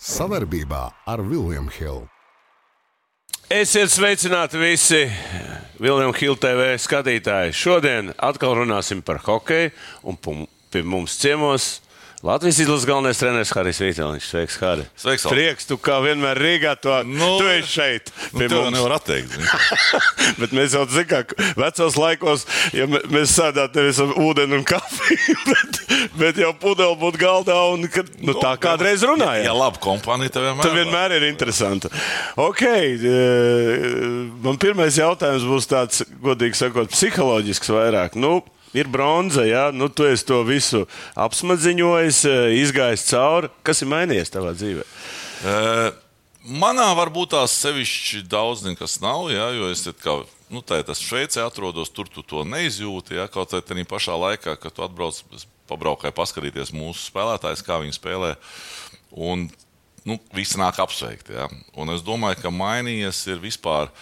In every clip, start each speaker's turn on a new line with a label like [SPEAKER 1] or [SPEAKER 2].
[SPEAKER 1] Savarbībā ar Vilniņu Hildu.
[SPEAKER 2] Esiet sveicināti visi Vilniņu Hildu TV skatītāji. Šodien atkal runāsim par hokeju un pie mums ciemos. Latvijas izlases galvenais treneris Harijs Vīteliņš. Sveiks, Harij.
[SPEAKER 3] Sveiks, Alf.
[SPEAKER 2] Prieks, tu kā vienmēr Rīgā, to,
[SPEAKER 3] Nu,
[SPEAKER 2] tu esi šeit.
[SPEAKER 3] Nu, tev
[SPEAKER 2] mums.
[SPEAKER 3] nevar atteikt.
[SPEAKER 2] Bet mēs jau zinām, ka vecos laikos, ja mē- mēs sēdētu nevis ar ūdeni un kafiju, bet, bet jau pudeli būtu galdā. Un, kad, nu, tā kādreiz runājām.
[SPEAKER 3] Ja laba kompānija, tad vienmēr.
[SPEAKER 2] Tas vienmēr ir interesanti. Okay, eh, man pirmais jautājums būs tāds, godīgi sakot, psiholoģisks vairāk. Nu, ir bronza, jā, nu, tu esi to visu apsmadziņojis, eh, izgājis cauri. Kas ir mainījies tavā dzīvē?
[SPEAKER 3] Uh, manā varbūt tās sevišķi daudz nekas nav, jā, jo es kā. Nu, tā ir tas Šveicē, atrodos tur, tu to neizjūti. Ja, kaut arī tajā pašā laikā, kad tu atbrauc, es pabraukāju, paskatīties mūsu spēlētājus, kā viņi spēlē. Un nu, visi nāk apsveikt. Ja. Un es domāju, ka mainījies ir vispār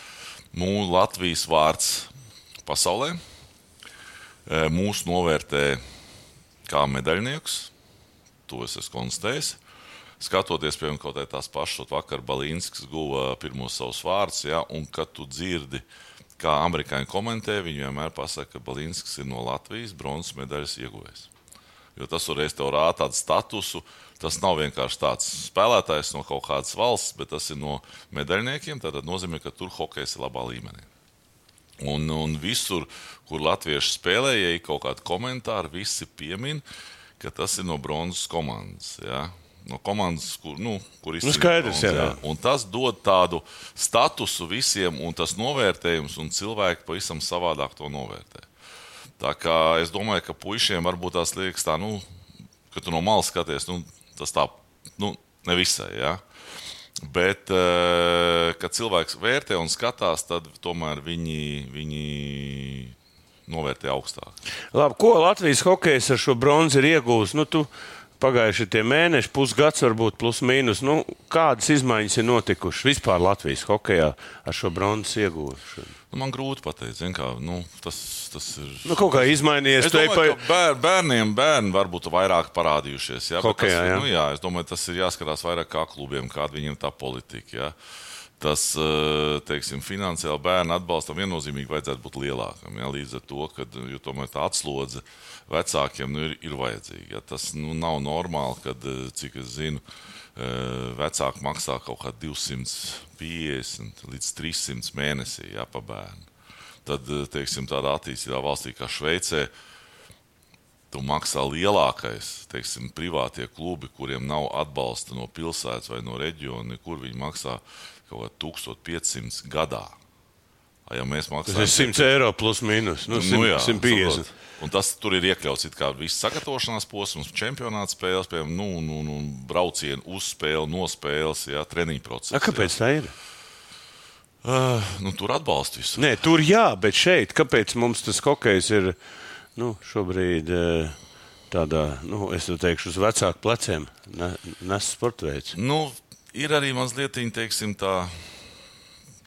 [SPEAKER 3] mūsu Latvijas vārds pasaulē. E, Mūsu novērtē kā medaļniekus. To es esmu konstatējis. Skatoties, piemēram, kaut kādā tās pašas, vakar Balīnskis guva pirmos savus vārdus, ja, un kad tu dzirdi, kā amerikāņi komentē, viņi vienmēr pasaka, ka Balīnskis ir no Latvijas bronzas medaļas ieguvējs. Jo tas uzreiz tev rāda tādu statusu. Tas nav vienkārši tāds spēlētājs no kaut kādas valsts, bet tas ir no medaļniekiem. Tas nozīmē, ka tur hokejs ir labā līmenī. Un, un visur, kur latvieši spēlē, ja ir kaut kādi komentāri, visi piemin, ka tas ir no bronzas komandas. Ja? No komandas, kur, nu, kur
[SPEAKER 2] Nu, skaidrs,
[SPEAKER 3] bronzu,
[SPEAKER 2] jā.
[SPEAKER 3] Un tas dod tādu statusu visiem, un tas novērtējums, un cilvēki pavisam savādāk to novērtē. Tā kā es domāju, ka puišiem varbūt tās liekas, tā, nu, ka tu no malas skaties, nu, tas tā, nu, nevisai. Ja? Bet, eh, kad cilvēks vērtē un skatās, tad tomēr viņi, viņi novērtē augstāk.
[SPEAKER 2] Labi, ko Latvijas hokejs ar šo bronzu ir iegūmis? Nu, tu pagājuši tie mēneši, pusgads, varbūt plus mīnus. Nu, kādas izmaiņas ir notikušas vispār Latvijas hokejā ar šo bronzas iegūšanu?
[SPEAKER 3] Nu, man grūti pateikt, kā, nu, tas, tas ir.
[SPEAKER 2] Nu, kaut kā izmainījies.
[SPEAKER 3] Es domāju,
[SPEAKER 2] pa-
[SPEAKER 3] bēr, bērniem bērni varbūt vairāk parādījušies. Jā,
[SPEAKER 2] Hokejā,
[SPEAKER 3] tas,
[SPEAKER 2] jā.
[SPEAKER 3] Nu, jā, es domāju, tas ir jāskatās vairāk kā klubiem, kāda viņiem tā politika. Jā. Tas, eh, teiksim, finansiāli bērnu atbalstam viennozīmīgi vajadzētu būt lielākam. Jā, līdz ar to, ka tā atslodze vecākiem nu, ir, ir vajadzīga. Jā. Tas nu, nav normāli, kad, eh, cik es zinu, eh, vecāki maksā kaut kā 250 līdz 300 mēnesī jā, pa bērnu. Tad, eh, teiksim, tādā attīstītā valstī kā Šveicē, tu maksā lielākais, teiksim, privātie klubi, kuriem nav atbalsta no pilsētas vai no reģiona, kur viņi maksā kaut kā 1500 gadā. Ja mēs
[SPEAKER 2] Tas
[SPEAKER 3] maksājam
[SPEAKER 2] ir 100 eiro plus mīnus. Nu, 100,
[SPEAKER 3] Nu, jā,
[SPEAKER 2] 150.
[SPEAKER 3] saprot. Un tas tur ir iekļauts kā viss sagatavošanās posms, čempionāta spēles, piemēram, nu, nu, nu, braucienu uz spēli, no spēles, jā, treniņu process.
[SPEAKER 2] A, kāpēc tā ir?
[SPEAKER 3] Jā. Uh, nu, tur atbalsta visu.
[SPEAKER 2] Nē, tur jā, bet šeit, kāpēc mums tas hokejs ir nu, šobrīd eh, tādā, nu, es teikšu, uz vecāku pleciem ne, nes sporta veids?
[SPEAKER 3] Nu, ir arī mazliet teiksim, tā,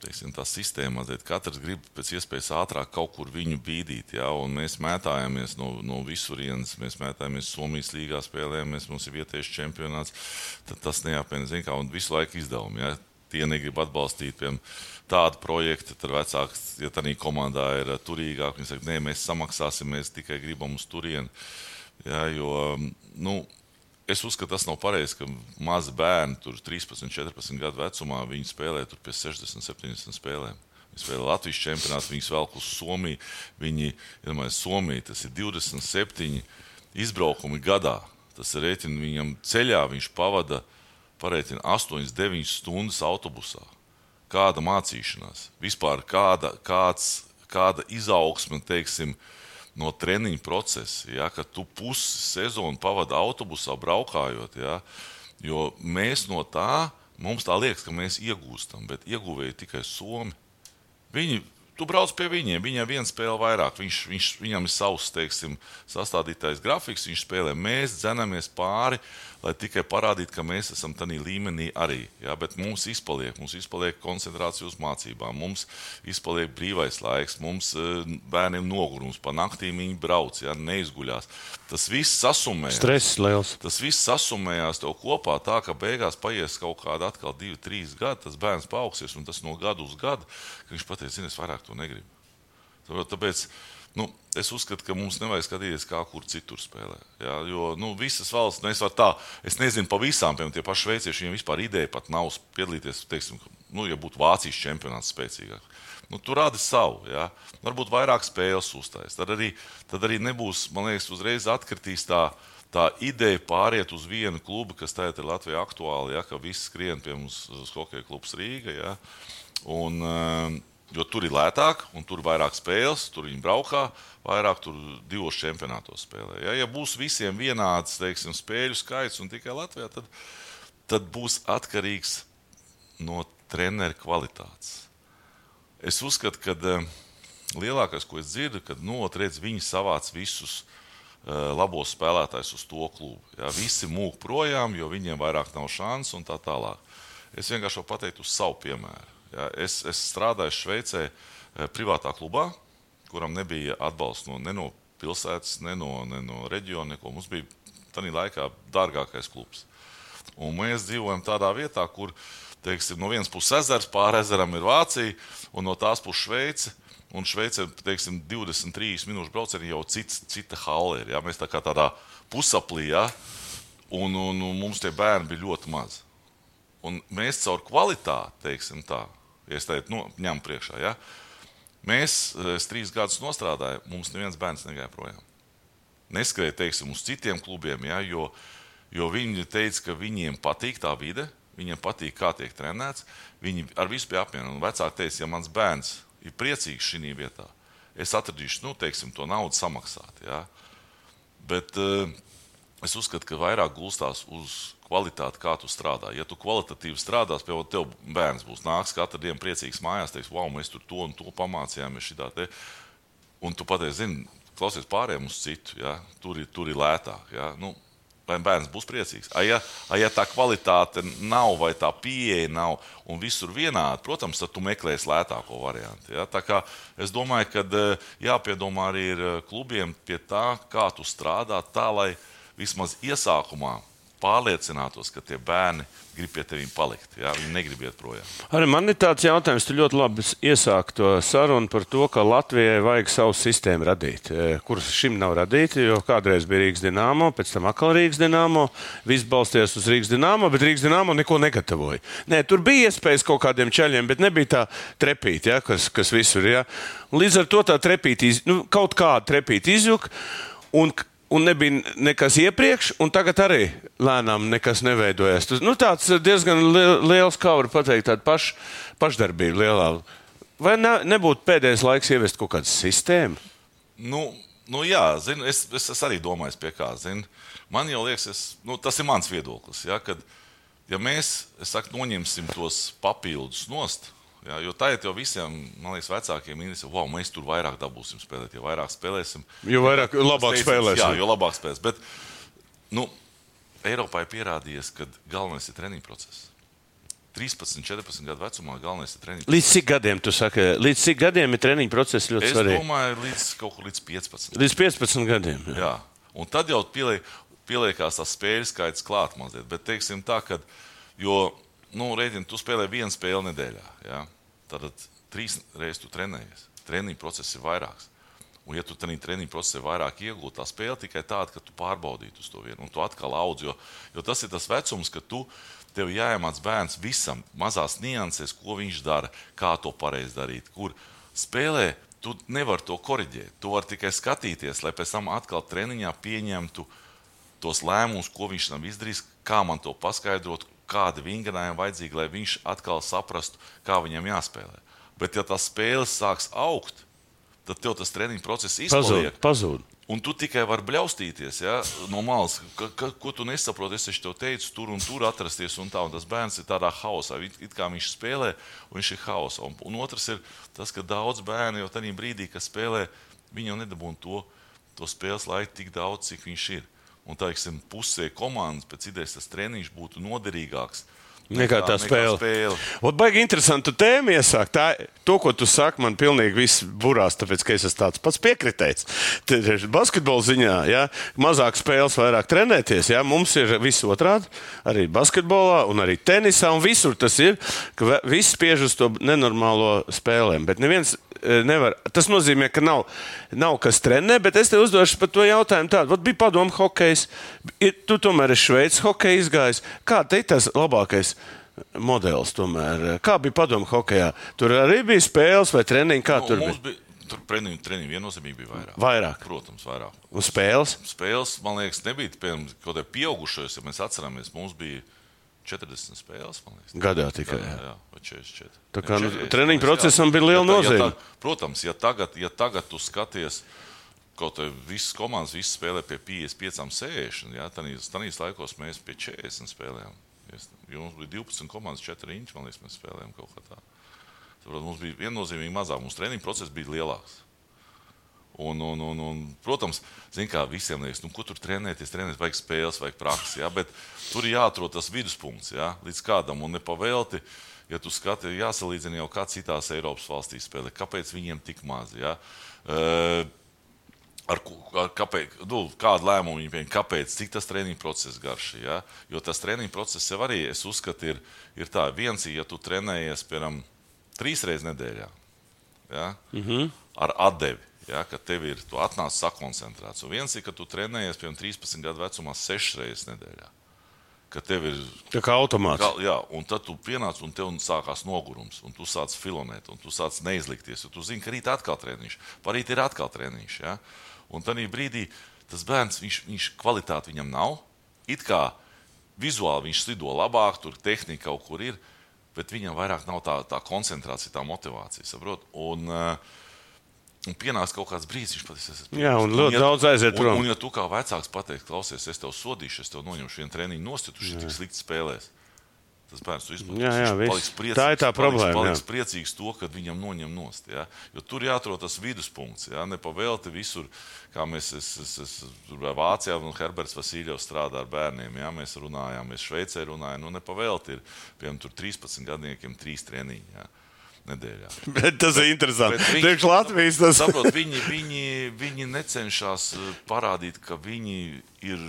[SPEAKER 3] teiksim, tā sistēma. Mazliet. Katrs grib pēc iespējas ātrāk kaut kur viņu bīdīt. Ja? un Mēs mētājamies no, no visurienes, mēs mētājamies Somijas līgā spēlējamies, mums ir vietējais čempionāts. Tad tas neapmienina, zin kā, un visu laiku izdevumi. Ja? Tie negrib atbalstīt piemēram, tādu projektu, tad vecāks, ja tā komandā ir turīgāk, viņi saka, nē, mēs samaksāsim, mēs tikai gribam uz turieni. Ja, jo, nu, Es uzskatu, tas nav pareizi, ka mazi bērni, tur 13, 14 gadu vecumā, viņi spēlē tur pie 60, 70 spēlēm. Viņi spēlē Latvijas čempionātā, viņi velk uz Somiju. Viņi, domāju, Somija, tas ir 27 izbraukumi gadā. Tas ir rēķins viņam ceļā, viņš pavada pareiķina 8, 9 stundas autobusā. Kāda mācīšanās, vispār kāda, kāds, kāda izaugsme, teiksim, no treniņa procesa, ja, ka tu pusi sezonu pavadi autobusā braukājot. Ja, jo mēs no tā, mums tā liekas, ka mēs iegūstam, bet ieguvēji tikai Somi. Viņi tu brauc pie viņiem, viņam viena spēle vairāk, viņš, viņš, viņam ir savs, teiksim, sastādītais grafiks, viņš spēlē, mēs dzenamies pāri, lai tikai parādītu, ka mēs esam tādā līmenī arī. Ja? Bet mums izpaliek, mums izpaliek koncentrācija uz mācībām, mums izpaliek brīvais laiks, mums eh, bērniem nogurums, pa naktīm viņi brauc, ja? neizguļās. Tas viss sasumējās.
[SPEAKER 2] Stress liels.
[SPEAKER 3] Tas viss sasumējās tev kopā tā, ka beigās paies kaut kāda atkal divi, trīs gadi, tas bērns paaugsies un tas no gada uz gadu, ka viņš pateiks, zini, es vairāk to negribu. Tāpēc nu, es uzskatu, ka mums nevajag skatīties, kā kur citur spēlē. Jā, jo nu, visas valsts, nu, es, tā, es nezinu par visām, piemēram, tie paši šveicieši, viņiem vispār ideja pat nav piedalīties, teiksim, nu, ja būtu Vācijas čempionāts spēcīgāks. Nu, tur rāda savu, jā. varbūt vairāk spēles uzstājas. Tad arī, tad arī nebūs, man liekas, uzreiz atkritīs tā, tā ideja pāriet uz vienu klubu, kas tagad ir Latvijā aktuāli, ja, ka visi skrien pie mums uz hokeja klubs Rīga. Ja, un, uh, Jo tur ir lētāk, un tur ir vairāk spēles, tur viņi braukā, vairāk tur divos čempionātos spēlē. Ja, ja būs visiem vienāds teiksim, spēļu skaits un tikai Latvijā, tad, tad būs atkarīgs no treneru kvalitātes. Es uzskatu, ka uh, lielākais, ko es dzirdu, kad nu, redz, viņi savāc visus uh, labos spēlētājus uz to klubu. Ja, visi mūk projām, jo viņiem vairāk nav šansu un tā tālāk. Es vienkārši pateiktu uz savu piemēru. Ja, es, es strādāju Šveicē eh, privātā klubā, kuram nebija atbalsts no, ne no pilsētas, ne no, ne no reģiona. Neko. Mums bija tajā laikā dārgākais klubs. Un mēs dzīvojam tādā vietā, kur teiksim, no vienas puses ezers, pāri ezeram ir Vācija, un no tās puses Šveice. Un Šveicē teiksim, 23 minūšu braucienā jau cits, cita halle ir. Ja? Mēs tā kā tādā pusaplī, ja? un, un, un mums tie bērni bija ļoti mazi. Un mēs caur kvalitāti, teiksim tā, es teiktu, nu, ņem priekšā. Ja? Mēs es trīs gadus strādājām, mums neviens bērns negāja projām. Neskrēja, teiksim, uz citiem klubiem, ja? jo, jo viņi teica, ka viņiem patīk tā vide, viņiem patīk, kā tiek trenēts. Viņi ar visu bija apmierināti. Vecāki teica, ja mans bērns ir priecīgs šī vietā, es atradīšu nu, teiksim, to naudu samaksāt. Ja? Bet uh, es uzskatu, ka vairāk gulstās uz kvalitāti, kā tu strādā. Ja tu kvalitatīvi strādās, piemēram, tev bērns būs nāks katru dienu priecīgs mājās, teiks, wow, mēs tur to un to pamācījāmies. Te. Un tu pateici, zini, klausies pārējiem uz citu, ja? tur, ir, tur ir lētāk. Ja? Nu, vai bērns būs priecīgs. A, ja, a, ja tā kvalitāte nav, vai tā pieeja nav, un visur vienādi, protams, tad tu meklēsi lētāko variantu. Ja? Es domāju, ka eh, jāpiedomā arī eh, klubiem pie tā, kā tu strādā, tā lai vismaz iesākumā pārliecinātos, ka tie bērni grib pie tevis palikt. Jā, viņi negrib iet projām.
[SPEAKER 2] Arī man ir tāds jautājums, tu ļoti labi iesāki to sarunu par to, ka Latvijai vajag savu sistēmu radīt, e, kuras šim nav radīta. Jo kādreiz bija Rīgas dīnāmo, pēc tam atkal Rīgas dīnāmo. Viss balstījās uz Rīgas dīnāmo, bet Rīgas dīnāmo neko negatavoja. Nē, tur bija iespējas kaut kādiem ceļiem, bet nebija tā trepīte, ja, kas, kas visur ir. Ja. Līdz ar to tā trepīte, iz, nu, kaut kāda trepīte izjuka. Un un nebija nekas iepriekš, un tagad arī lēnām nekas neveidojas. Tas nu, diezgan liels, kā var pateikt, tāda paš, pašdarbība lielā. Vai ne, nebūtu pēdējais laiks ieviest kaut kādu sistēmu?
[SPEAKER 3] Nu, nu jā, zinu, es, es, es arī domāju, pie kā. Zinu. Man jau liekas, es, nu, tas ir mans viedoklis. Ja, kad, ja mēs saku, noņemsim tos papildus nost, Jā, jo tā ir jau visiem, man liekas, vecākiem interesē, wow, mēs tur vairāk dabūsim spēlēt, jo vairāk spēlēsim.
[SPEAKER 2] Jo vairāk, labāk teicams, spēlēsim.
[SPEAKER 3] Jā, jo labāk spēlēsim. Bet, nu, Eiropā ir pierādījies, ka galvenais ir treniņu process. 13, 14 gadu vecumā galvenais ir treniņš.
[SPEAKER 2] Līdz cik gadiem tu saki? Līdz cik gadiem ir treniņu process ļoti svarīgs?
[SPEAKER 3] Es domāju, līdz kaut kur līdz 15.
[SPEAKER 2] Līdz 15 gadiem.
[SPEAKER 3] Jā, jā. un tad jau pieliek, pieliekās tas spēļu skaits klāt mazliet. Bet teiksim tā, ka, jo nu, rēķini, tu spēlē vienu spēli nedēļā. Ja? Tad trīs reizes tu trenējies. Treniņu process ir vairāks. Un, ja tu tajā treniņu procesā vairāk iegūti, tā spēle tikai tāda, ka tu pārbaudītu to vienu, un tu atkal audz. Jo, jo tas ir tas vecums, ka tu tev jāiemāc bērns visam, mazās niansēs, ko viņš dara, kā to pareizi darīt, kur spēlē. Tu nevari to korrigēt. Tu vari tikai skatīties, lai pēc tam atkal treniņā pieņemtu tos lēmumus, ko viņš nav izdarījis, kā man to paskaidrot, kādi vingrinājumi vajadzīgi, lai viņš atkal saprastu, kā viņam jāspēlē. Bet, ja tā spēle sāks augt, tad tev tas treniņu process izpaliek.
[SPEAKER 2] Pazūd.
[SPEAKER 3] Un tu tikai vari bļaustīties ja, no malas, ka, ka, ko tu nesaproti. Es tev teicu, tur un tur atrasties, un, tā, un tas bērns ir tādā haosā. It, kā viņš spēlē, un viņš ir haosā. Un, un otrs ir tas, ka daudz bērnu jau tajā brīdī, kad spēlē, viņi jau nedabūna to, to spēles laiku tik daudz, cik viņš ir. Un teiksim, pusē komandas pēc idejas tas treniņš būtu noderīgāks.
[SPEAKER 2] Nekā tā spēle.
[SPEAKER 3] spēle.
[SPEAKER 2] Ot, baigi interesantu tēmu iesākt. Tā, to, ko tu saki, man pilnīgi viss burās, tāpēc, ka es esmu tāds pats piekritējis. Basketbola ziņā, ja mazāk spēles, vairāk trenēties. Ja, mums ir viss otrādi, arī basketbolā, un arī tenisā, un visur tas ir, ka viss spiež uz to nenormālo spēlēm. Bet neviens e, nevar. Tas nozīmē, ka nav, nav kas trenē, bet es tev uzdošu par to jautājumu tādu. Vat bija padomu hokejs, tu tomēr esi šveicis hokeja izgājis. Kā te ir tas labākais? Modelis. Tomēr. Kā bija padomu hokeja? Tur arī bija spēles vai treniņi. Kā
[SPEAKER 3] Nu,
[SPEAKER 2] tur bija?
[SPEAKER 3] bija? Tur treniņi, treniņi viennozīmīgi bija vairāk.
[SPEAKER 2] Vairāk.
[SPEAKER 3] Protams, vairāk.
[SPEAKER 2] Un spēles?
[SPEAKER 3] Spēles, man liekas, nebija piemēram kaut kādā pieaugušajos, ja mēs atceramies, mums bija 40 spēles. man liekas.
[SPEAKER 2] Gadā tikai.
[SPEAKER 3] Jā,
[SPEAKER 2] Jā.
[SPEAKER 3] vai 44.
[SPEAKER 2] Tā kā, nu,
[SPEAKER 3] 40,
[SPEAKER 2] treniņu procesam bija liela
[SPEAKER 3] Ja ta- ja
[SPEAKER 2] nozīme.
[SPEAKER 3] ta- Protams, ja tagad, ja tagad tu skaties, kaut kā visas komandas visas spēlē pie 55, 60, jā, tad tādīs laikos mēs pie 40 spēlējām. Es- Jo mums bija 12 komandas, 4 inči, man liekas, mēs spēlējām kaut kā tā. Saprot, mums bija viennozīmīgi mazāk, mums treniņu process bija lielāks. Un, un, un, un, protams, kā visiem liekas, nu, ko tur trenēties, trenēties, vajag spēles, vajag praksi. Ja? Bet tur ir jāatrod tas viduspunkts ja? līdz kādam un nepavēlti. Ja tu skaties, jāsalīdzina jau kā citās Eiropas valstīs spēlē, kāpēc viņiem tik maz. Ja? Uh, ar, ar kāpēc, nu, kādu lēmumu viņi pieņem, kāpēc, cik tas treniņu process garš. Ja? Jo tas treniņu process jau arī, es uzskatu, ir, ir tā, viens, ja tu trenējies, piemēram, trīs reizes nedēļā ja? mm -hmm. ar atdevi. Ja, kad tev ir, tu atnāc sakoncentrēts. Un viens ir, ka tu trenējies, piemēram, 13 gadu vecumā, 6 reizes nedēļā. Kad tev ir
[SPEAKER 2] Tā kā automāts.
[SPEAKER 3] Gal, jā, un tad tu pienāc un tev sākās nogurums, un tu sāc filonēt, un tu sāc neizlikties. Tu zini, ka rīt atkal treniņš, parīt ir atkal treniņš. Ja? Un tad brīdī tas bērns, viņš, viņš kvalitāti viņam nav. It kā vizuāli viņš slido labāk, tur tehnika kaut kur ir, bet viņam vairāk nav tā, tā koncentrācija, tā motivācija. Saprot? Un, uh, Un pienāks kaut kāds brīdis, viņš es esmu.
[SPEAKER 2] Jā, un ļoti
[SPEAKER 3] ja,
[SPEAKER 2] daudz aiziet
[SPEAKER 3] un,
[SPEAKER 2] prom.
[SPEAKER 3] un, ja tu kā vecāks pateiks, klausies, es tev sodīšu, es tev noņemšu vienu treniņu nost, ja tik slikti spēlēs. Tas bērns to izmantos.
[SPEAKER 2] Jā, jā,
[SPEAKER 3] Viņš priecīgs,
[SPEAKER 2] Tā ir tā problēma,
[SPEAKER 3] Paliks,
[SPEAKER 2] jā.
[SPEAKER 3] priecīgs to, ka viņam noņem nost. Ja? Jo tur jāatrod tas viduspunkts. Ja? Nepavēlti visur, kā mēs es, es, es, Vācijā, un Herberts Vasiljovs strādā ar bērniem. Ja? Mēs runājām, mēs Šveicē runājām. Nu, nepavēlti ir piemēram tur 13 gadniekiem trīs treniņi. Ja? Nedēļā.
[SPEAKER 2] Bet tas ir interesanti.
[SPEAKER 3] Bet viņi-
[SPEAKER 2] Priekš Latvijas tas
[SPEAKER 3] Saprot, viņi, viņi, viņi necenšas eh, parādīt, ka viņi ir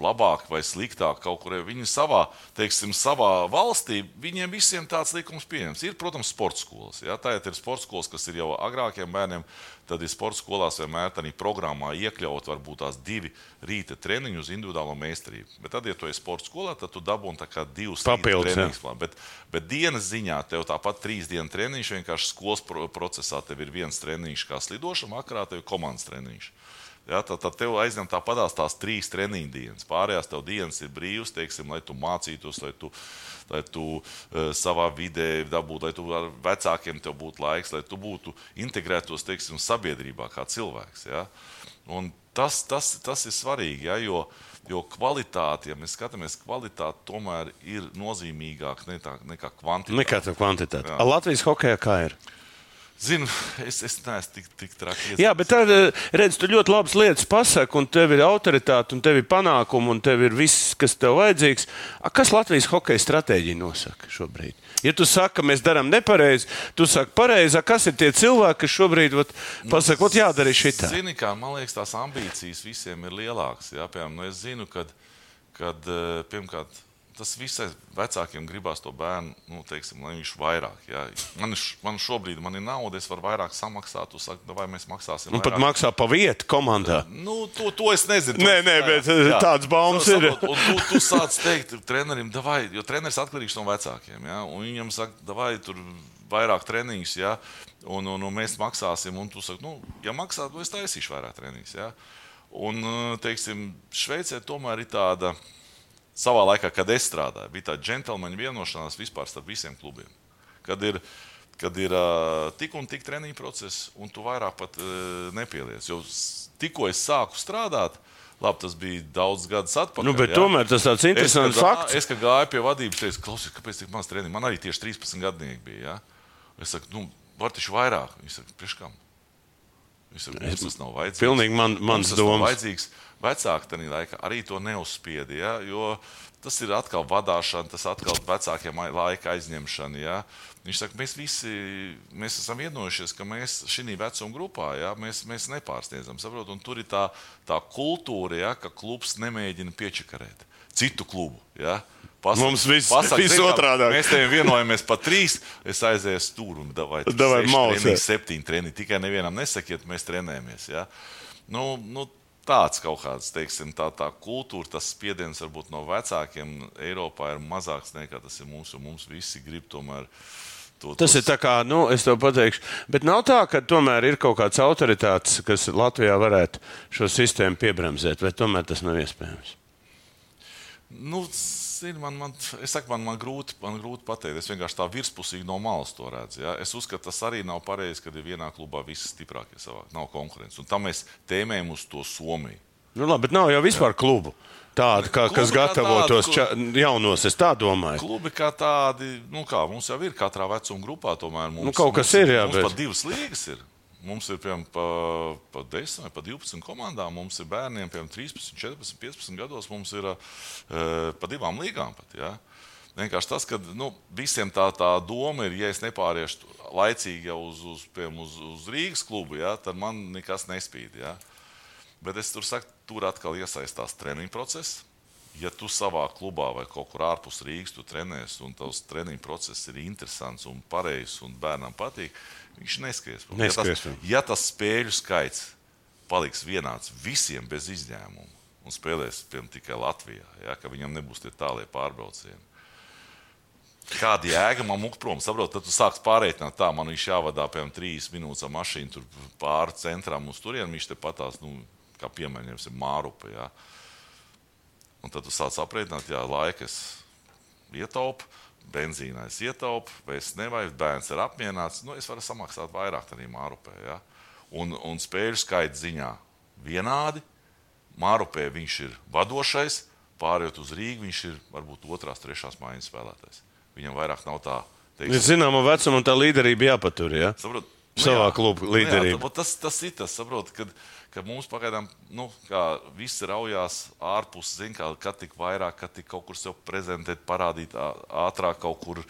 [SPEAKER 3] labāki vai sliktāki kaut kur. Viņi savā, teiksim, savā valstī, viņiem visiem tāds likums pieņems. Ir, protams, sports skolas. Ja? Tā ir sports skolas, kas ir jau agrākiem bērniem. Tad ir sports skolās vienmēr tādā programmā iekļaut varbūt tās divi rīta treniņi uz individuālo meistarību. Bet tad, ja tu esi sports skolā, tad tu kā divus
[SPEAKER 2] Papildus,
[SPEAKER 3] treniņus. Bet, bet dienas ziņā tev tāpat trīs dienu treniņš, vienkārši skolas pro procesā tev ir viens treniņš, kā slidošana, vakarā tev ir komandas treniņš. Ja, tad, tad tev aizņem tāpatās tās trīs treniņu dienas. Pārējās tev dienas ir brīvas, teiksim, lai tu mācītos, lai tu, lai tu uh, savā vidē dabūtu, lai tu ar vecākiem tev būtu laiks, lai tu būtu integrētos teiksim, sabiedrībā kā cilvēks. Ja. Un tas, tas, tas ir svarīgi, ja, jo, jo kvalitāte, ja mēs skatāmies, kvalitāte tomēr ir nozīmīgāka ne tā- nekā kvantitāte.
[SPEAKER 2] nekā tā kvantitāte.
[SPEAKER 3] Jā.
[SPEAKER 2] Latvijas hokeja kā ir?
[SPEAKER 3] Zinu, es, es neesmu tik, tik traki.
[SPEAKER 2] Jā, bet tad, eh, redz, tu ļoti labas lietas pasaki, un tev ir autoritāte, un tev ir panākumi, un tev ir viss, kas tev vajadzīgs. A, kas Latvijas hokeja stratēģija nosaka šobrīd? Ja tu saki, ka mēs darām nepareizi, tu saki pareizi, a, kas ir tie cilvēki, kas šobrīd vat, pasaka, ot, jādara šitā?
[SPEAKER 3] Zini, kā man liekas, tās ambīcijas visiem ir lielākas. Jā, piemēram, nu es zinu, kad, kad eh, pirmkārt. Tas visai vecākiem gribās to bērnu, nu, teiksim, lai viņš vairāk. Jā. Man, š- man šobrīd man ir nauda, es varu vairāk samaksāt. Saki, "Nu, vai mēs maksāsim?
[SPEAKER 2] Pat
[SPEAKER 3] vairāk?"
[SPEAKER 2] maksā pa vietu komandā.
[SPEAKER 3] Nu, to, to es nezinu.
[SPEAKER 2] Nē, nē, bet, eh, tāds baumas
[SPEAKER 3] Nu,
[SPEAKER 2] ir.
[SPEAKER 3] Un tu, tu sāc teikt trenerim, davai, jo treneris atkarīgs no vecākiem. Ja? Un viņam saka, vai tur vairāk treniņus, ja? un, un, un mēs maksāsim. Un tu saki, nu, ja maksā, tad es taisīšu vairāk treniņus. Ja? Un, teiksim, Šveicē tomēr ir tāda, savā laikā, kad es strādāju, bija tāda džentlmeņa vienošanās vispār starp visiem klubiem. Kad ir kad ir uh, tik un tik treniņu process, un tu vairāk pat uh, nepieliec. Jo tikko es sāku strādāt, labi, tas bija daudz gadus atpakaļ.
[SPEAKER 2] Nu, tomēr tas tāds interesants
[SPEAKER 3] es, kad,
[SPEAKER 2] fakts.
[SPEAKER 3] Es, kad gāju pie vadības, teicu, klausies, kāpēc tik maz treniņu? Man arī tieši 13 gadnieki bija. Ja? Es saku, nu, var taču vairāk. Viņš saka, priekš kam? Viņš saka, mums tas nav vajadzīgs.
[SPEAKER 2] Pilnīgi man, mans domas.
[SPEAKER 3] Vecāki tajā laikā arī to neuzspieda, ja? jo tas ir atkal vadīšana, tas atkal vecākiem ai- laika aizņemšana. Ja? Viņš saka, mēs visi mēs esam vienojušies, ka mēs šajā vecuma grupā ja? mēs, mēs nepārsniedzam. Saprot? Un tur ir tā, tā kultūra, ja? ka klubs nemēģina piečakarēt citu klubu. Ja? Pasaka-
[SPEAKER 2] Mums viss-
[SPEAKER 3] kā,
[SPEAKER 2] otrādāk.
[SPEAKER 3] Mēs te vienojamies par trīs. Es aizēju tur un treniņi,
[SPEAKER 2] jā.
[SPEAKER 3] septiņi treniņi. Tikai nevienam nesakiet, mēs trenējamies. Ja? Nu, nu, tāds kaut kāds, teiksim, tā, tā kultūra, tas spiediens varbūt no vecākiem Eiropā ir mazāks nekā tas ir jo mums visi grib tomēr. To,
[SPEAKER 2] Tas ir tā kā, nu, es tev pateikšu, bet nav tā, ka tomēr ir kaut kāds autoritāts, kas Latvijā varētu šo sistēmu piebremzēt, vai tomēr tas nav iespējams.
[SPEAKER 3] Nu, zini, man, man, es saku, man, man, grūti, man grūti pateikt. Es vienkārši tā virspusīgi no malas to redzu. Ja? Es uzskatu, tas arī nav pareizi, kad ir vienā klubā visi stiprākie savā. Nav konkurence. Un tam mēs tēmējam uz to Somiju.
[SPEAKER 2] Nu, labi, bet nav jau vispār klubu. Tāda, kā,
[SPEAKER 3] Klubi
[SPEAKER 2] kas
[SPEAKER 3] kā
[SPEAKER 2] gatavotos
[SPEAKER 3] tādi,
[SPEAKER 2] ča, jaunos, es tā domāju.
[SPEAKER 3] Klubi kā tādi, nu kā mums jau ir katrā vecuma grupā, tomēr mums,
[SPEAKER 2] Nu, kaut kas
[SPEAKER 3] mums,
[SPEAKER 2] ir, jā,
[SPEAKER 3] Mums
[SPEAKER 2] bet-
[SPEAKER 3] pat divas līgas ir. Mums ir piemēram pa, pa 10 vai pa 12 komandām. Mums ir bērniem piemēram 13, 14, 15 gados. Mums ir uh, pa divām līgām pat. Ja? Vienkārši tas, ka nu, visiem tā, tā doma ir, ja es nepāriešu laicīgi jau uz, uz, piemēram, uz, uz Rīgas klubu, ja, tad man nekas nespīd. Ja? Bet es tur saku, tur atkal iesaistās treniņu process. Ja tu savā klubā vai kaut kur ārpus Rīgas trenējies, un tavs treniņu process ir interesants un pareizs, un bērnam patīk, viņš neskries.
[SPEAKER 2] Neskries
[SPEAKER 3] Ja tas, ja tas spēļu skaits paliks vienāds visiem bez izņēmuma, un spēlēs piemēram, tikai Latvijā, ja, ka viņam nebūs tie tālie pārbraucieni. Kāda jēga man mūkt prom? Saprot, tad tu sāc pārreikināt, tā man viņš jāvadā piemēram trīs minūtes ar mašīnu pāri centram uz turieni. Viņš te patās, nu, kā piemēram, mārupa. Ja? Un tad tu sāc aprēķināt, jā, laika es ietaupu, benzīnā es ietaupu, vai es nevajag, bērns ir apmierināts. Nu, es varu samaksāt vairāk arī mārupē. Ja? Un, un spēļu skaita ziņā vienādi. Mārupē viņš ir vadošais, pārējot uz Rīgu, viņš ir varbūt otrās, trešās mājas spēlētājs. Viņam vairāk nav tā,
[SPEAKER 2] Ir
[SPEAKER 3] teiksim,
[SPEAKER 2] zināma vecuma un tā līderība jāpatur. Ja?
[SPEAKER 3] Saprot,
[SPEAKER 2] Savā
[SPEAKER 3] jā.
[SPEAKER 2] kluba
[SPEAKER 3] Nu jā,
[SPEAKER 2] līderība.
[SPEAKER 3] tas, tas ir tas, saprot, kad, kad mums pagaidām, nu, kā visi raujās ārpus, zin, kā, kad tik vairāk, kad tik kaut kur sev prezentēt, parādīt ātrāk kaut kur,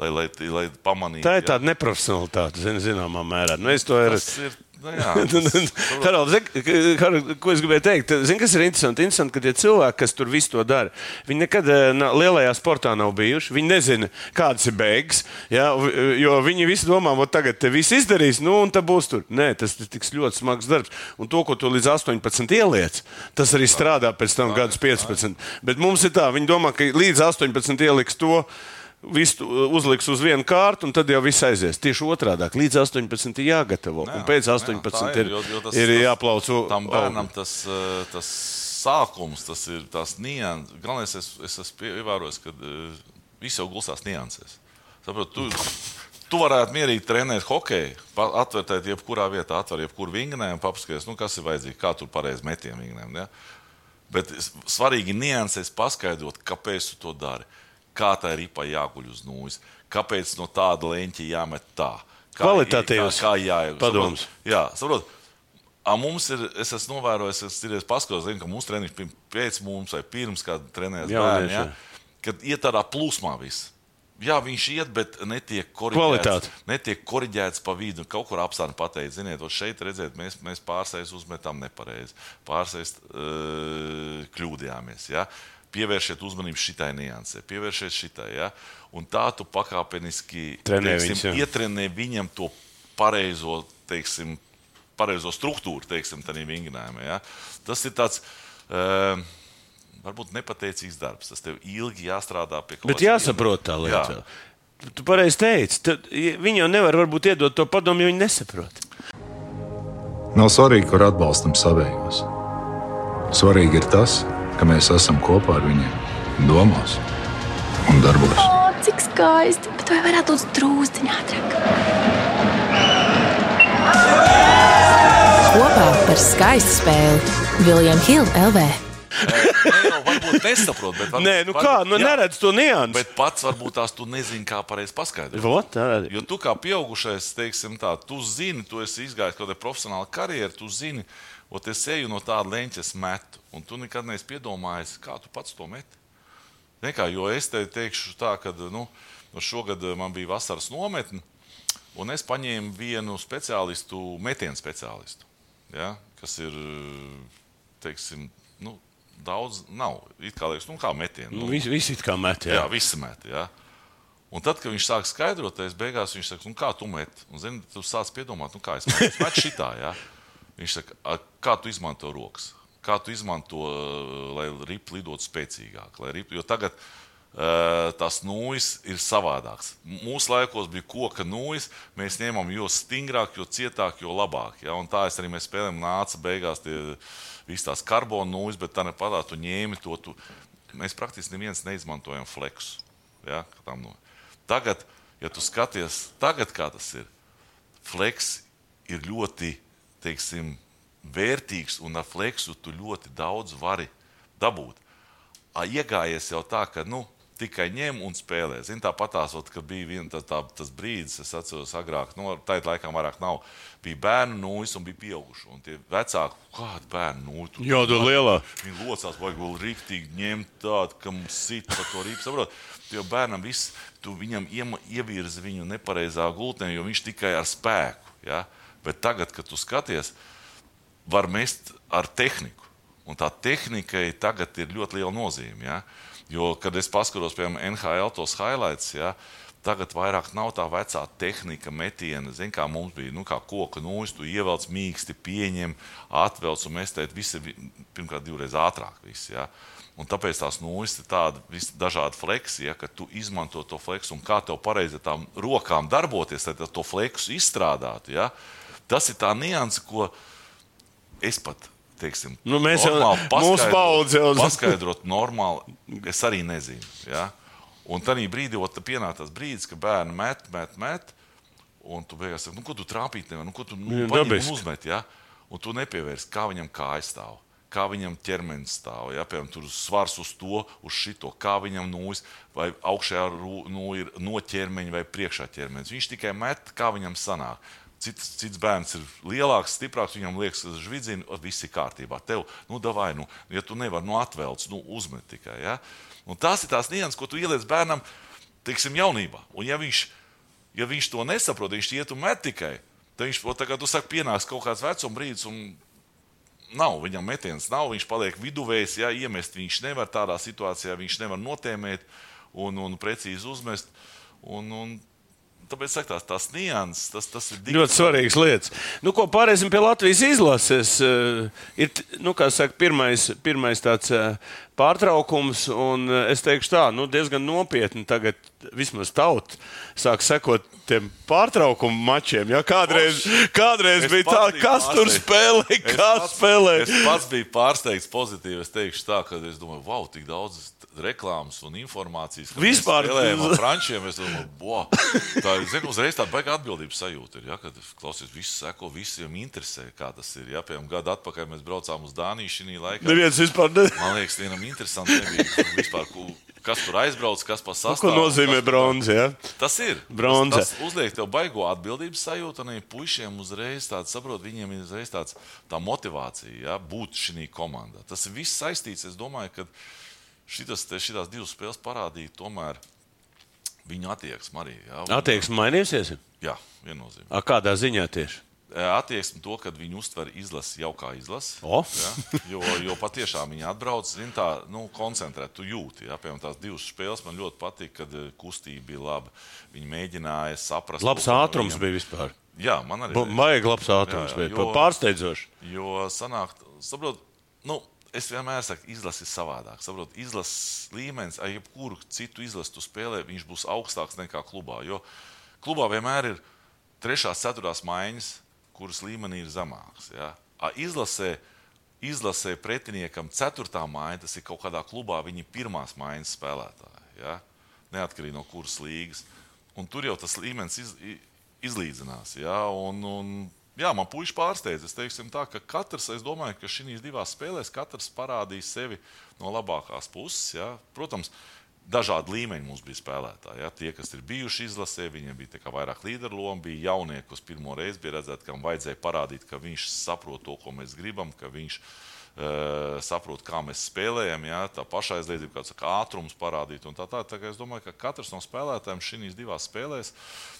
[SPEAKER 3] lai, lai, lai pamanītu.
[SPEAKER 2] Tā ir
[SPEAKER 3] jā.
[SPEAKER 2] tāda neprofesionālitāte, zin, zināmā mērā. Nu, arī.
[SPEAKER 3] Tas ir, nu jā, tas, saprot,
[SPEAKER 2] Harald, zini, Harald, ko es gribēju teikt? Zini, kas ir interesanti? Interesanti, ka tie cilvēki, kas tur visu to dara, viņi nekad na- lielajā sportā nav bijuši. Viņi nezina, kādas ir beigas. Ja? Jo viņi visi domā, ka tagad te viss izdarīs, nu, un tā būs tur. Nē, tas ir tik ļoti smags darbs. Un to, ko tu līdz 18 ieliec, tas arī strādā pēc tam gadus 15. Bet mums ir tā, viņi domā, ka līdz 18 ieliks to. Visu uzliks uz vienu kārtu, un tad jau viss aizies. Tieši otrādi - līdz 18 ir jāgatavo.
[SPEAKER 3] Jā,
[SPEAKER 2] un pēc
[SPEAKER 3] jā,
[SPEAKER 2] 18
[SPEAKER 3] tā
[SPEAKER 2] ir,
[SPEAKER 3] jo- jo tas-
[SPEAKER 2] ir
[SPEAKER 3] tas-
[SPEAKER 2] jāplauc
[SPEAKER 3] Tam bērnam tas, eh, tas sākums, tas ir tās nianses. Galvenais, es, es esmu ievērojis, ka uh, viss jau gulstās niansēs. Saprot, tu, tu varētu mierīgi trenēt hokeju, atvērtēt jebkurā vietā, atvērt jebkuru vingrinājumu, papaskatīties, nu, kas ir vajadzīgs, kā tur pareizi metienu vingrinājumu. Ja? Bet svarīgi niansēs paskaidrot, kāpēc tu to dari. Kā tā ir ripa jāguļ uz nūjas, kāpēc no tāda leņķa jāmet tā.
[SPEAKER 2] Kvalitatīvs padoms.
[SPEAKER 3] Jā, saprot. A, mums ir, es esmu novērojis, es ir paskaidrojis, zinu, ka mūsu treniņš pēc mums vai pirms kāda trenējas bērni, ja, kad iet tādā plūsmā viss. Jā, viņš iet, bet netiek koriģēts, netiek koriģēts pa vidu. Kaut kur apstākļi pateikt, ziniet, šeit redzēt, mēs, mēs pārsēs uzmetam nepareizi, pārsēs uh, kļūdījāmies. Ja? Pievēršiet uzmanību šitai niansē, pievēršiet šitai. Ja? Un tā tu pakāpeniski teiksim, ietrenē viņam to pareizo, teiksim, pareizo struktūru, teiksim, tādā vingrinājumā. Ja? Tas ir tāds. Uh, Varbūt nepateicīgs darbs. Tas tev ilgi jāstrādā pie kaut
[SPEAKER 2] Bet jāsaprot tā lieta. Tu- Tu pareizi teici, tad viņi jau nevar varbūt iedot to padomu, jo viņi nesaprot.
[SPEAKER 4] Nav svarīgi, kur atbalstam savējos. Svarīgi ir tas, ka mēs esam kopā ar viņiem, domās un darbos.
[SPEAKER 5] O, cik skaisti, bet vai varētu būt drūzdiņā ātrāk?
[SPEAKER 6] Kopā par skaistu spēli Viljams Hilde LV.
[SPEAKER 3] Varbūt nesaprot, bet
[SPEAKER 2] Nē, nu kā, nu neredz to niansu.
[SPEAKER 3] Bet pats varbūt tās tu nezini, kā pareizi paskaidrot.
[SPEAKER 2] Vot.
[SPEAKER 3] Jo tu kā pieaugušais, teiksim, tā, tu zini, tu esi izgājis kaut kādu profesionālu karjeru, tu zini, o es eju no tāda leņķa, metu. Un tu nekad neesi piedomājis, kā tu pats to meti. Nekā, jo es te teikšu tā, ka nu, nu šogad man bija vasaras nometne, un es paņēmu vienu speciālistu, metienu speciālistu, ja, kas ir, teiksim, nu, daudz nav. It kā liekas, nu, kā metienu.
[SPEAKER 2] Nu,
[SPEAKER 3] Nu,
[SPEAKER 2] visi, visi it kā met, jā.
[SPEAKER 3] Jā, visi met. Jā. Un tad, kad viņš sāk skaidrot, es beigās viņš saka, nu, kā tu met? Un, zini, tu sāc piedomāt, nu, kā es metu. Es metu šitā, jā. Viņš saka, "A, kā tu izmanto rokas? Kā tu izmanto, lai ripa lidotu spēcīgāk? Ripa, jo tagad uh, tas nūjas ir savādāks. Mūsu laikos bija koka nūjas, mēs ņēmām jo stingrāk, jo cietāk, jo labāk. Ja? Un tā es arī mēs spēlējām, nāca beigās tie visas tās karbona nūjas, bet tā nepatā tu ņēmi to. Tu, mēs praktiski neviens neizmantojam fleksu. Ja? no- Tagad, ja tu skaties, tagad kā tas ir, fleks ir ļoti teiksim, vērtīgs, un ar fleksu tu ļoti daudz vari dabūt. Iegājies jau tā, ka nu, tikai ņem un spēlē. Zini, tāpat tās, kad bija vien, tā, tā, tas brīdis, es atceros, agrāk, nu, tā laikam vairāk nav. Bija bērnu nūjas un bija pieauguši. Un tie vecāki, kāda bērnu nūja?
[SPEAKER 2] Jā, tā lielā.
[SPEAKER 3] Viņi locās, vai vēl rīktīgi ņemt tādu, ka mums sit par to rīpu. Saprot, jo bērnam viss, tu viņam ievirzi viņu nepareizā gultnē, jo viņš tikai ar spēku. Ja? Bet tagad, kad tu skaties, var mest ar tehniku. Un tā tehnikai tagad ir ļoti liela nozīme. Ja? Jo, kad es paskatos, piemēram, NHL tos highlights, ja, tagad vairāk nav tā vecā tehnika, metiena. Zini, kā mums bija, nu, kā koka nūjas, tu ievelc mīksti, pieņem, atvelc un mestēt. Viss ir vi- pirmkārt divreiz ātrāk. Viss, ja? Un tāpēc tās nūjas ir tādas dažādas fleksijas, ja, ka tu izmanto to fleksu un kā tev pareizi ar tām rokām darboties, lai to fleksu izstrādātu. Ja? Tas ir tā nianse, ko es pat. Teiksim,
[SPEAKER 2] Nu, mēs jau- mūsu paudze jau-
[SPEAKER 3] Paskaidrot normāli, es arī nezinu. Ja? Un tad brīdī, kad pienāk tas brīdis, kad bērni met, met, met, un tu beigās saki, nu, ko tu trāpīt, nevar, nu, ko tu nu,
[SPEAKER 2] Jā,
[SPEAKER 3] paņem uzmet. Ja? Un tu nepievērsi, kā viņam kājas stāv. Kā viņam ķermenis stāv, ja piemēram tur svars uz to, uz šito, kā viņam nūjas, vai augšējā nu, ir no ķermeņa vai priekšā ķermenis. Viņš tikai met, kā viņam sanāk. Cits, cits bērns ir lielāks, stiprāks, viņam liekas, ka žvidzina, viss ir kārtībā. Tev, nu, davai, nu, ja tu nevari, nu, atvelc, nu, uzmet tikai. Ja? Un tās ir tās nianses, ko tu ieliec bērnam, teiksim, jaunībā. Un ja viņš, ja viņš to nesaprot, viņš iet un met tikai, tad viņš, o, tagad tu saki, pienāks kaut kāds vecuma brīdis, un nav, viņam metiens nav, viņš paliek viduvējs, ja iemest viņš nevar tādā situācijā, viņš nevar notēmēt un, un precīzi uzmest. Un, un, Tāpēc saku, tās, tās nianses, tas, tas ir
[SPEAKER 2] Ļoti svarīgas lietas. Nu, ko pāriesim pie Latvijas izlases? Uh, ir nu, saka, pirmais, pirmais tāds uh, pārtraukums, un uh, es teikšu tā, nu, diezgan nopietni tagad vismaz tauta sāk sekot tiem pārtraukumu mačiem. Ja? Kādreiz, kādreiz
[SPEAKER 3] Es
[SPEAKER 2] bija tā, kas tur
[SPEAKER 3] pārsteigts.
[SPEAKER 2] spēlē,
[SPEAKER 3] Es
[SPEAKER 2] kas
[SPEAKER 3] pats-
[SPEAKER 2] spēlē.
[SPEAKER 3] Es pats biju pārsteigts pozitīvi. Es teikšu tā, ka es domāju, wow, tik daudz reklāmas un informācijas.
[SPEAKER 2] Vispār-
[SPEAKER 3] spēlējam ar frančiem. Es domāju, wow, tā ir zinu, uzreiz tāda baigta atbildības sajūta. Ir, ja, kad klausies, visi seko, visiem interesē, kā tas ir. Ja, piemēram, gadu atpakaļ mēs braucām uz Dāniju šī laikā.
[SPEAKER 2] Neviens vispār ne.
[SPEAKER 3] Man liekas, vienam interesanti nebija vispār, ku- kas tur aizbrauc, kas pa sastāvu.
[SPEAKER 2] Ko nozīmē bronza? Ja?
[SPEAKER 3] Tas ir.
[SPEAKER 2] Bronze.
[SPEAKER 3] Tas, tas uzliek tev baigo atbildības sajūtu, un arī puišiem uzreiz tāds saprot, viņiem ir uzreiz tāds tā motivācija ja, būt šī komandā. Tas viss saistīts. Es domāju, ka šitas, te, šitās divas spēles parādīja tomēr viņu attieksmi arī. Ja, un-
[SPEAKER 2] Attieksme mainīsies?
[SPEAKER 3] Jā, viennozīmīgi.
[SPEAKER 2] A, Kādā ziņā tieši?
[SPEAKER 3] Attieksmi to, ka viņi uztver izlasi jau kā izlasi.
[SPEAKER 2] O.
[SPEAKER 3] Ja? Jo, jo patiešām viņi atbrauc, zin, tā nu, koncentrēti, tu jūti. Ja? Piemēram, tās divas spēles man ļoti patīk, kad kustība bija laba. Viņi mēģināja saprast,
[SPEAKER 2] Labs
[SPEAKER 3] ko
[SPEAKER 2] ātrums
[SPEAKER 3] viņam-
[SPEAKER 2] bija vispār.
[SPEAKER 3] Jā, man arī
[SPEAKER 2] Vajag labs ātrums,
[SPEAKER 3] Jā, jā,
[SPEAKER 2] bija
[SPEAKER 3] jo-
[SPEAKER 2] pārsteidzoši.
[SPEAKER 3] Jo sanāk, saprot, nu, es vienmēr saku, izlase ir savādāk. Saprot, izlases līmenis, ar jebkuru citu izlasi tu spēlē, viņš būs augstāks nekā klubā. Jo klubā vienmēr ir trešās, ceturtās maiņas, kuras līmenī ir zemāks. Ja? A, Izlasē, izlasē pretiniekam ceturtā maiņa, tas ir kaut kādā klubā, viņi ir pirmās maiņas spēlētāji. Ja? neatkarīgi no kuras līgas. Un tur jau tas līmenis iz, izlīdzinās. Ja? Un, un, jā, man puiši pārsteidz. Es teiksim tā, ka katrs, es domāju, ka šīs divās spēlēs katrs parādīs sevi no labākās puses. Ja? Protams, dažādi līmeņi mums bija spēlētāji. Ja? Tie, kas ir bijuši izlasē, viņiem bija vairāk līderu loma, bija jaunieši, kas pirmo reizi bija redzēti, kam vajadzēja parādīt, ka viņš saprot to, ko mēs gribam, ka viņš saprot, kā mēs spēlējam, ja? tā pašaizliedzība, kāds saka, ātrums parādīt. Tā, tā, tā, kā es domāju, ka katrs no spēlētājiem šīs divās spēlēs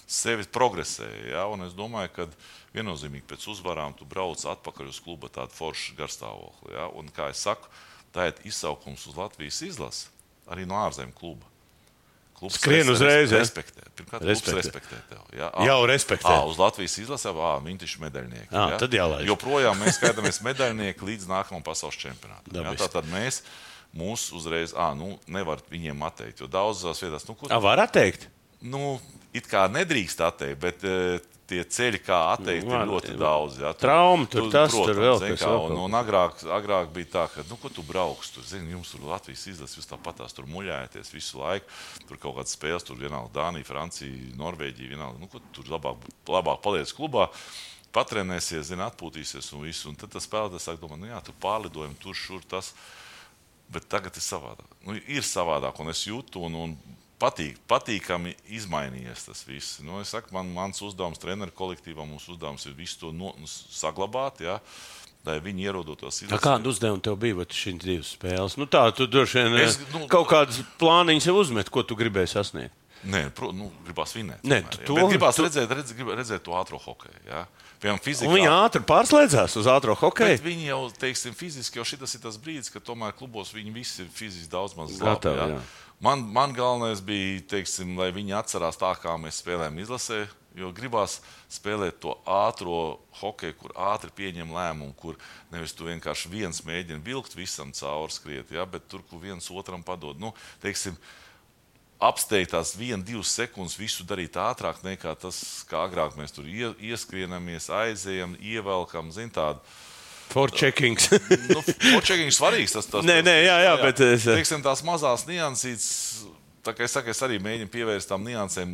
[SPEAKER 3] sevi progresēja. Ja? Es domāju, ka viennozīmīgi pēc uzvarām tu brauc atpakaļ uz kluba tādu foršu garstāvokli. Ja? Un, kā jau saku, tā ir izsaukums uz Latvijas izlasi arī no ārzemju kluba. Klubs
[SPEAKER 2] Skrien uzreiz, ja?
[SPEAKER 3] respektē. Pirmkārt, klubs
[SPEAKER 2] Respektē.
[SPEAKER 3] respektē tevi. Ja?
[SPEAKER 2] Jau respektē.
[SPEAKER 3] À, uz Latvijas izlasē, ah, viņi taču medaļnieki.
[SPEAKER 2] Ā, tad jālaiž.
[SPEAKER 3] Joprojām mēs skatāmies medaļnieki līdz nākamajam pasaules čempionātam. Ja?
[SPEAKER 2] Dabiski.
[SPEAKER 3] Tātad mēs mūs uzreiz, ah, nu, nevar viņiem atteikt. Jo daudzās vietās, nu, ko
[SPEAKER 2] A, var atteikt?
[SPEAKER 3] nu, it kā nedrīkst atteikt, bet uh, tie ceļi, kā atteikt,
[SPEAKER 2] Nu,
[SPEAKER 3] ir
[SPEAKER 2] var-
[SPEAKER 3] ļoti daudz. Jā,
[SPEAKER 2] Trauma, tur tas, tur vēl kas,
[SPEAKER 3] kā, un,
[SPEAKER 2] kaut
[SPEAKER 3] un agrāk, agrāk bija tā, ka, nu, ko tu brauks, tur, zini, jums tur Latvijas izlases, jūs tāpatās tur muļājaties visu laiku. Tur kaut kādas spēles, tur vienalga Dānija, Francija, Norvēģija, vienalga, nu, ko tu tur labāk, labāk paliec klubā. Patrenēsies, zini, atpūtīsies un visu. Un tad tas spēlētājs sāk domāt, nu jā, tur pārlidojam, tur, šur, tas. Bet tagad ir savādāk. Nu, ir savādāk, un es jūtu, un, un patīk, patīkami izmainījies tas viss. Nu, saku, man, mans uzdevums, treneru kolektīvam, mūsu uzdevums ir visu to no, nu, saglabāt, ja, lai viņi ierodotos
[SPEAKER 2] A, Kādu uzdevumu tev bija šīs divas spēles? Nu, tā, tu droši vien
[SPEAKER 3] Es,
[SPEAKER 2] es,
[SPEAKER 3] nu,
[SPEAKER 2] kaut kādas plāniņas jau uzmet, ko tu gribēji sasniegt.
[SPEAKER 3] Nē, pro, nu, gribās vinēt.
[SPEAKER 2] Nē,
[SPEAKER 3] tomēr,
[SPEAKER 2] tu
[SPEAKER 3] ja. Gribās
[SPEAKER 2] tu-
[SPEAKER 3] redzēt, redz, grib, redzēt to ātrā hokeju. Ja. Piemēram, fizikā.
[SPEAKER 2] viņi ātri pārslēdzās uz ātrā hokeja.
[SPEAKER 3] viņi jau, teiksim, fiziski jau šis ir tas brīdis, kad tomēr klubos viņi visi ir fiziski daudz maz
[SPEAKER 2] Gatavi?
[SPEAKER 3] Man, man galvenais bija, teiksim, lai viņi atcerās tā, kā mēs spēlējam izlasē. Jo gribās spēlēt to ātrā hokeju, kur ātri pieņem lēmumu, kur nevis tu vienkārši viens mēģini vilkt visam cauri skriet, ja, bet tur, kur viens otram padod. Nu, teiksim, apsteigt tās viena, divas sekundes, visu darīt ātrāk nekā tas, kā agrāk mēs tur ie, ieskrienamies, aizējam, ievelkam, zin tādu.
[SPEAKER 2] Forcheckings.
[SPEAKER 3] Nu, Počekiņš svarīgs. Tas, tas,
[SPEAKER 2] Nē, nē, jā, jā, bet es-
[SPEAKER 3] Teiksim, tās mazās niansītas, tā kā es saku, es arī mēģinu pievērst tām niansēm.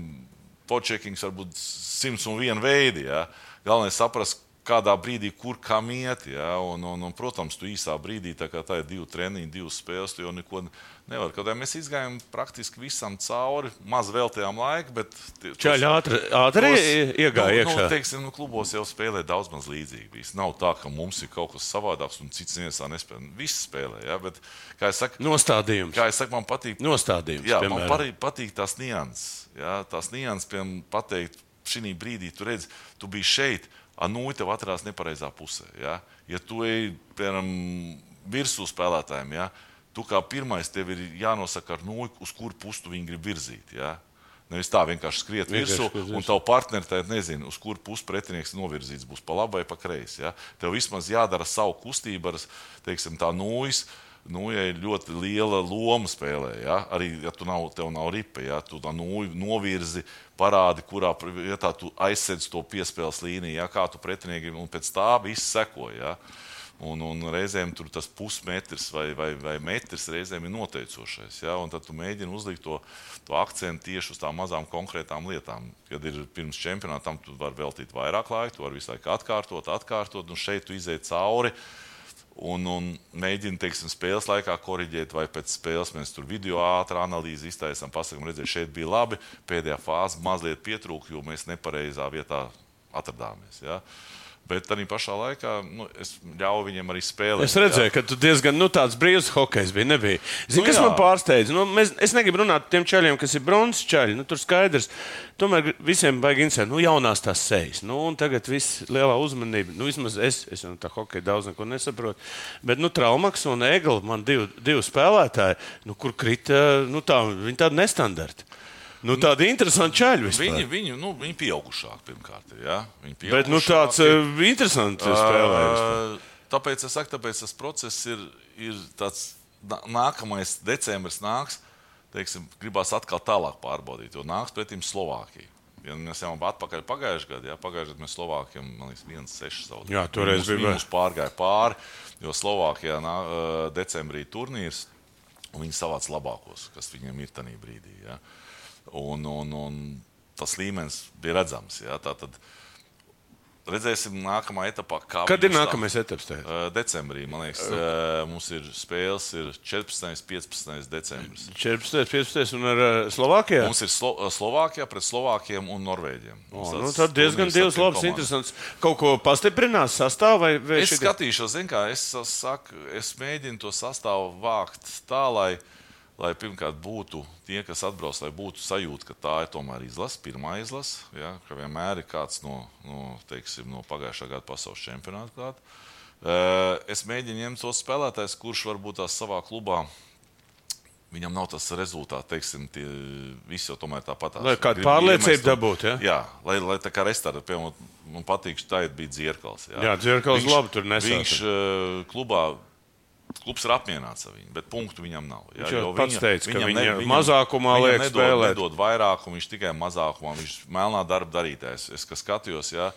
[SPEAKER 3] Počekiņš var būt simts un viena veidi. Ja? Galvenais saprast, kādā brīdī, kur kam iet. Ja? Un, un, un, protams, tu īsā brīdī, tā kā tā ir divi treniņi, divas spēles, tu jau neko nevari. Kā mēs izgājām praktiski visam cauri, maz veltījām laiku, bet
[SPEAKER 2] Čaļi ātri, ātri iegāja
[SPEAKER 3] nu. Nu, teiksim, nu, klubos jau spēlē daudz maz līdzīgi. Viss nav tā, ka mums ir kaut kas savādāks un cits niesā nespēlē. Visi spēlē, ja? bet, kā es saku,
[SPEAKER 2] Nostādījums.
[SPEAKER 3] kā es saku man patīk.
[SPEAKER 2] Nostādījums.
[SPEAKER 3] Jā, man
[SPEAKER 2] piemēram.
[SPEAKER 3] parī, patīk tās nianses. Jā, tās nianses, piemēram, pateikt, šī brīdī tu redz, tu biji šeit, a nu tev atradās nepareizā pusē. Jā. Ja tu ej, piemēram, virsū spēlētājiem, jā, tu kā pirmais tev ir jānosaka, ar nu, uz kuru pusi tu viņu grib virzīt. Jā. Nevis tā vienkārši skriet virsū, un tavu partneri tad nezina, uz kuru pusi pretinieks novirzīts. Būs pa labai, pa kreisi. Ja? Tev vismaz jādara savu kustību, ar teiksim, tā nūjas. Nu, ja ir ļoti liela loma spēlē, ja? arī ja tu nav, tev nav ripa, ja tu tā nūju novirzi, parādi, kurā vietā tu aizsedz to piespēles līniju, ja? kā tu pretinieki, un pēc tā viss seko. Ja? Un, un reizēm tur tas pusmetrs vai, vai, vai metrs reizēm ir noteicošais. Ja? Un tad tu mēģini uzlikt to, to akcentu tieši uz tām mazām konkrētām lietām. Kad ir pirms čempionāta, tam tu vari veltīt vairāk laika, tu vari visu laiku atkārtot, atkārtot, un šeit tu izēji cauri. Un, un mēģina, teiksim, spēles laikā korrigēt, vai pēc spēles mēs tur video ātrā analīzi iztaisām, pasakām, redziet, šeit bija labi, pēdējā fāze mazliet pietrūka, jo mēs nepareizā vietā atradāmies. Ja? Bet arī pašā laikā nu, es ļauju viņiem arī spēlēt.
[SPEAKER 2] Es redzēju, ka tu diezgan nu, tāds brīvs hokejs bija. Nebija. Zini,
[SPEAKER 3] Nu
[SPEAKER 2] kas
[SPEAKER 3] jā.
[SPEAKER 2] man pārsteidz? Nu, mēs, es negribu runāt par tiem ceļiem, kas ir bronzas ceļi. Nu, tur skaidrs. Tomēr visiem baigi interesē, nu, jaunās tās sejas. Nu, un tagad viss lielā uzmanība. Nu, vismaz es, es jau no tā hokeja daudz neko nesaprotu. Bet nu, Traumaks un Egla, man divi, divi spēlētāji, nu, kur krita, nu, tā, viņi tādi nestandarti. Nu, tādi interesanti ceļi vispār.
[SPEAKER 3] Viņi, viņi, nu, viņi pieaugušāki pirmkārt ir. Ja? Viņi
[SPEAKER 2] Bet nu, tāds
[SPEAKER 3] pieaugušāki.
[SPEAKER 2] uh, interesants spēlējums.
[SPEAKER 3] Tāpēc es saku, tāpēc tas process ir, ir tāds nā- nākamais decembris nāks. Teiksim, gribās atkal tālāk pārbaudīt, jo nāks pretim Slovākija. Ja mēs jau atpakaļ pagājušajā gadā, ja pagājušajā gadā mēs Slovākijam, man liekas, 1-6 zaudējām.
[SPEAKER 2] Jā, toreiz bija
[SPEAKER 3] mums pārgāja pāri, jo Slovākijā nā, decembrī turnīrs. un viņi savāc labākos, kas viņiem ir tajā brīdī. Ja? Un, un, un tas līmenis bija redzams. Ja? Tātad, Redzēsim, nākamā etapā, kā
[SPEAKER 2] Kad ir
[SPEAKER 3] viņi
[SPEAKER 2] nākamais etaps? teikt?
[SPEAKER 3] Uh, Decembrī, man liekas, uh, mums ir spēles ir 14. un 15. decembris.
[SPEAKER 2] 14, 15 un ar uh, Slovākiju?
[SPEAKER 3] Mums ir Slo Slovākija pret Slovākiem un Norvēģiem. Mums
[SPEAKER 2] Nu, tad diezgan divas labas,
[SPEAKER 3] komandām.
[SPEAKER 2] interesants. Kaut ko pastiprinās sastāvā vai, vai
[SPEAKER 3] Es
[SPEAKER 2] šitā?
[SPEAKER 3] skatīšos, zin kā, es, saku, es mēģinu to sastāvu vākt tā, lai, lai pirmkārt būtu tie, kas atbrauc, lai būtu sajūta, ka tā ir tomēr izlase, pirmā izlase. Ja, ka vienmēr ir kāds no, no, teiksim, no pagājušā gada pasaules čempionāta. klāt. Eh, Es mēģinu ņemt tos spēlētājus, kurš varbūt tās savā klubā. Viņam nav tas rezultāts, teiksim, tie visi jau tomēr tāpat.
[SPEAKER 2] Lai kādu pārliecību dabūtu, ja?
[SPEAKER 3] Jā, lai, lai tā kā restorānā, piemēram, man patīk, tā bija dzirkals.
[SPEAKER 2] Jā, Dzirkals labi tur nesāca.
[SPEAKER 3] Viņš uh, klubā, klubs ir apmierināts ar viņu, bet punktu viņam nav. Jā,
[SPEAKER 2] Viņš jau pats teica, ka
[SPEAKER 3] viņam
[SPEAKER 2] viņa mazākumā
[SPEAKER 3] viņam
[SPEAKER 2] liek
[SPEAKER 3] nedod,
[SPEAKER 2] spēlēt.
[SPEAKER 3] Nedod vairākumu, viņš tikai mazākumā, viņš melnā darba darītājs. Es skatījos, jā,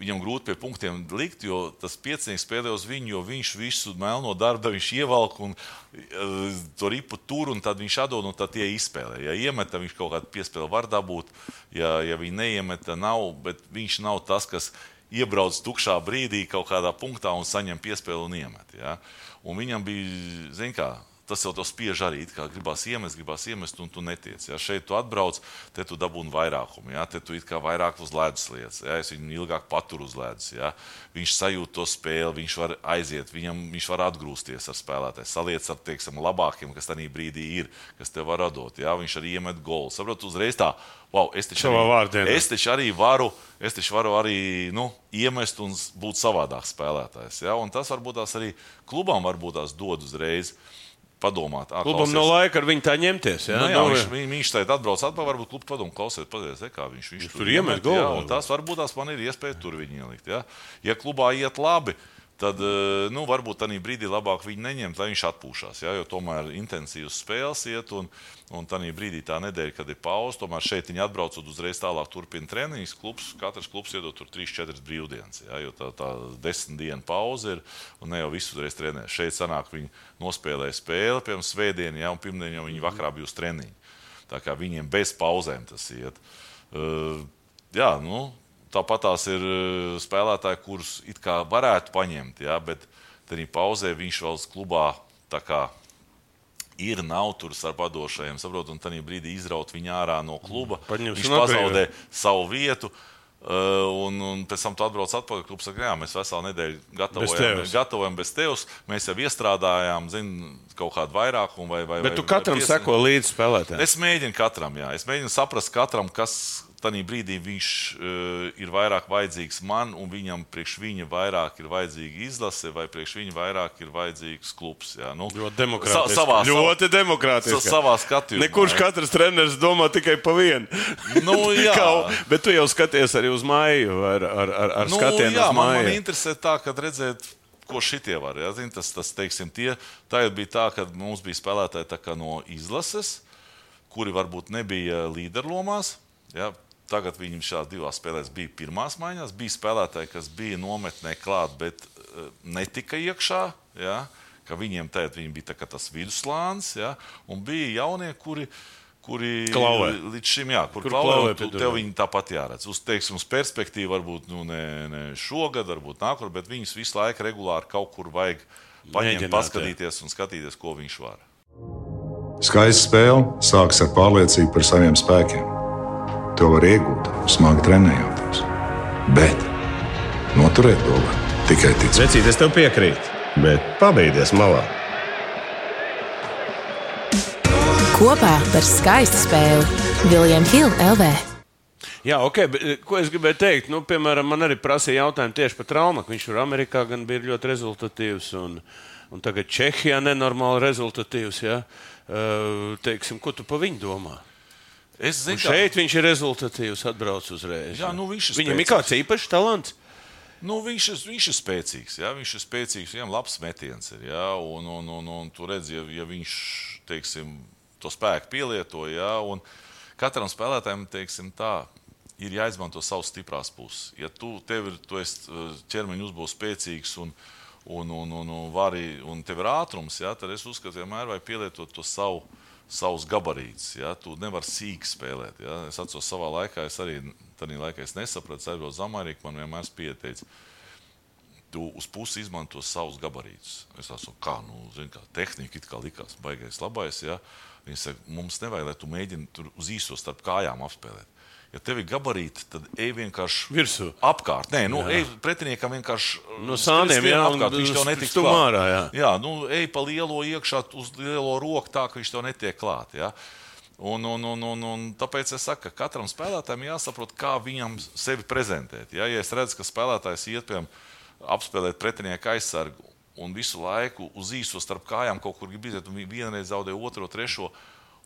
[SPEAKER 3] viņam grūti pie punktiem likt, jo tas piecinieks spēlē uz viņu, jo viņš visu melno darbu viņš ievelk un uh, to ripu tur, un tad viņš atdod, un tad tie izspēlē. Ja iemeta, viņš kaut kādu piespēli var dabūt, ja, ja viņi neiemeta, nav, bet viņš nav tas, kas iebrauc tukšā brīdī kaut kādā punktā un saņem piespēli un iemet. Ja? Un viņam bija, zin kā, tas jau spiež arī. kā Gribās iemest, gribās iemest, un tu netiec. Ja? Šeit tu atbrauc, te tu dabūni vairākumu. Ja? Te tu vairāk uz ledus lietas. Ja? Es viņu ilgāk paturu uz ledus. Ja? Viņš sajūt to spēli, viņš var aiziet, viņam, viņš var atgriezties ar spēlētāju. Saliec ar teiksim, labākiem, kas tajā brīdī ir, kas tev var radot. Ja? Viņš arī iemet golu. Saprotu, uzreiz tā, wow, es taču arī,
[SPEAKER 2] vārdienā.
[SPEAKER 3] es taču arī varu, es taču varu arī nu, iemest un būt savādāks spēlētājs. Ja? Un tas varbūt tās arī klubam varbūt tās dod uzreiz padomāt. "Ā,
[SPEAKER 2] Klubam nav laika ar viņu tā ņemties. Jā,
[SPEAKER 3] Nu, jā,
[SPEAKER 2] Nu,
[SPEAKER 3] viņš, viņ, viņš šeit atbrauc atpakaļ, varbūt klubs padomā, klausies, pazies, kā viņš, viņš
[SPEAKER 2] tur iemet
[SPEAKER 3] jā, Tas varbūt tās man ir iespēja tur viņu ielikt. Ja, ja klubā iet labi, tad eh, nu, varbūt tādā brīdī labāk viņu neņemt, lai viņš atpūšas. Ja, jo tomēr intensīvas spēles iet, un, un tādā brīdī tā nedēļa, kad ir pauze, tomēr šeit viņi atbraucot uzreiz tālāk turpina treniņus. Klubs, katrs klubs iedod tur 3-4 brīvdienas, ja, jo tā, tā desmit dienu pauze ir, un ne jau visu uzreiz trenē. Šeit sanāk, viņi nospēlēja spēli, piemēram, svētdienu, ja, un pirmdien jau viņi vakarā bija uz treniņu. Tā kā viņiem bez pauzēm tas iet. Uh, jā, nu, tāpat tās ir uh, spēlētāji, kurus it kā varētu paņemt, jā, bet tādā pauzē viņš vēl uz klubā kā ir, nav tur ar padošajiem, saprot, un tādā brīdī izraut viņu ārā no kluba.
[SPEAKER 2] Paņems
[SPEAKER 3] Viņš
[SPEAKER 2] un atbrīvo.
[SPEAKER 3] pazaudē savu vietu. Uh, un, un pēc tam tu atbrauc atpakaļ. Klubs saka, jā, mēs veselu nedēļu gatavojam,
[SPEAKER 2] tevis.
[SPEAKER 3] gatavojam bez tevis. Mēs jau iestrādājām, zin, kaut kādu vairākumu. Vai, vai,
[SPEAKER 2] Bet
[SPEAKER 3] vai,
[SPEAKER 2] tu katram
[SPEAKER 3] vai piesi-
[SPEAKER 2] seko līdzi spēlētājiem.
[SPEAKER 3] Es mēģinu katram, jā. Es mēģinu saprast katram, kas tajā brīdī viņš uh, ir vairāk vajadzīgs man, un viņam priekš viņa vairāk ir vajadzīga izlase, vai priekš viņa vairāk ir vajadzīgs klubs. Jā, nu,
[SPEAKER 2] Ļoti demokrātiski.
[SPEAKER 3] Sa savā,
[SPEAKER 2] ļoti
[SPEAKER 3] Sa
[SPEAKER 2] demokrātiski.
[SPEAKER 3] savā skatījumā.
[SPEAKER 2] Nekurš katrs treneris domā tikai par vienu.
[SPEAKER 3] Nu, jā.
[SPEAKER 2] Kā- bet tu jau skaties arī uz māju, ar, ar, ar, ar
[SPEAKER 3] Nu,
[SPEAKER 2] skatienu
[SPEAKER 3] jā, man, man
[SPEAKER 2] māju.
[SPEAKER 3] interesē tā, kad redzēt, ko šitie var. Jā, zin, tas, tas, teiksim, tie, tā bija tā, ka mums bija spēlētāji no izlases, kuri varbūt nebija līderlomās. Jā. Tagad viņi šajās divās spēlēs bija pirmās maiņās. Bija spēlētāji, kas bija nometnē klāt, bet eh, netika iekšā. Jā. Ka viņiem tēt, viņi bija tas viduslānis, jā, un bija jaunie, kuri, kuri
[SPEAKER 2] Klauvē.
[SPEAKER 3] līdz šim, jā, kur,
[SPEAKER 2] Kur
[SPEAKER 3] klauvē,
[SPEAKER 2] klauvē
[SPEAKER 3] tev viņi tāpat jāredz. Uz, teiksim, uz perspektīvu varbūt nu, ne, ne šogad, varbūt nākamgad, bet viņus visu laiku regulāri kaut kur vajag paņemt,
[SPEAKER 2] Mēģināt,
[SPEAKER 3] paskatīties un skatīties, ko viņš var.
[SPEAKER 4] Skaista spēle sākas ar pārliecību par saviem spēkiem. To var iegūt, smagi trenējoties. Bet noturēt to var tikai ticēt.
[SPEAKER 7] Vecīt, es tev piekrītu, bet pabeigties malā.
[SPEAKER 6] Kopā par skaistu spēli Viljams Hilde LV.
[SPEAKER 2] Jā, ok, bet eh, ko es gribēju teikt? Nu, piemēram, man arī prasīja jautājumu tieši par traumu. Viņš tur Amerikā gan bija ļoti rezultatīvs, un, un tagad Čehijā nenormāli rezultatīvs. Ja? Uh, teiksim, ko tu par viņu domā?
[SPEAKER 3] Es zinu, ka
[SPEAKER 2] šeit viņš ir rezultatīvs, atbrauc uzreiz.
[SPEAKER 3] Jā, nu viņš ir
[SPEAKER 2] Viņam ir kāds īpašs talants.
[SPEAKER 3] nu, viņš, ir, viņš ir spēcīgs. Jā, viņš ir spēcīgs, viņam labs metiens ir. Jā, un, un, un, un tu redzi, ja, ja viņš teiksim, to spēku pielieto, jā, un katram spēlētājam teiksim, tā, ir jāizmanto savas stiprās puses. Ja tu, tev ir tu eh, ķermeņa uzbūves spēcīgs un, un, un, un, un, vari, un tev ir ātrums, ja, tad es uzskatu, ka vienmēr vajag pielietot to savu. Savus gabarītus. Ja? Tu nevari sīki spēlēt. Ja? Es atceros, savā laikā es arī tādā laikā es nesapratu, ceļot uz Ameriku. Man vienmēr pieteicis, tu uz pusi izmanto savus gabarītus. Es esmu kā, nu, zin, kā tehnika, it kā likās, baigais labais. Ja? Viņi saka, mums nevajag, lai tu mēģini tur uz īso starp kājām apspēlēt. Ja tev ir gabarīti, tad ej vienkārši
[SPEAKER 2] Virsū.
[SPEAKER 3] apkārt. Nē, nu, ej pretiniekam vienkārši
[SPEAKER 2] No
[SPEAKER 3] skrien
[SPEAKER 2] sāniem, jā,
[SPEAKER 3] apkārt. Viņš tev netiks klāt.
[SPEAKER 2] ārā, jā.
[SPEAKER 3] jā, nu, ej pa lielo iekšā, uz lielo roku tā, ka viņš tev netiek klāt. Ja? Un, un, un, un, un tāpēc es saku, ka katram spēlētājam jāsaprot, kā viņam sevi prezentēt. Ja, ja es redzu, ka spēlētājs iet piemēram apspēlēt pretinieku aizsargu un visu laiku uz īso starp kājām kaut kur grib iziet, un vi- vienreiz zaudē otro, trešo.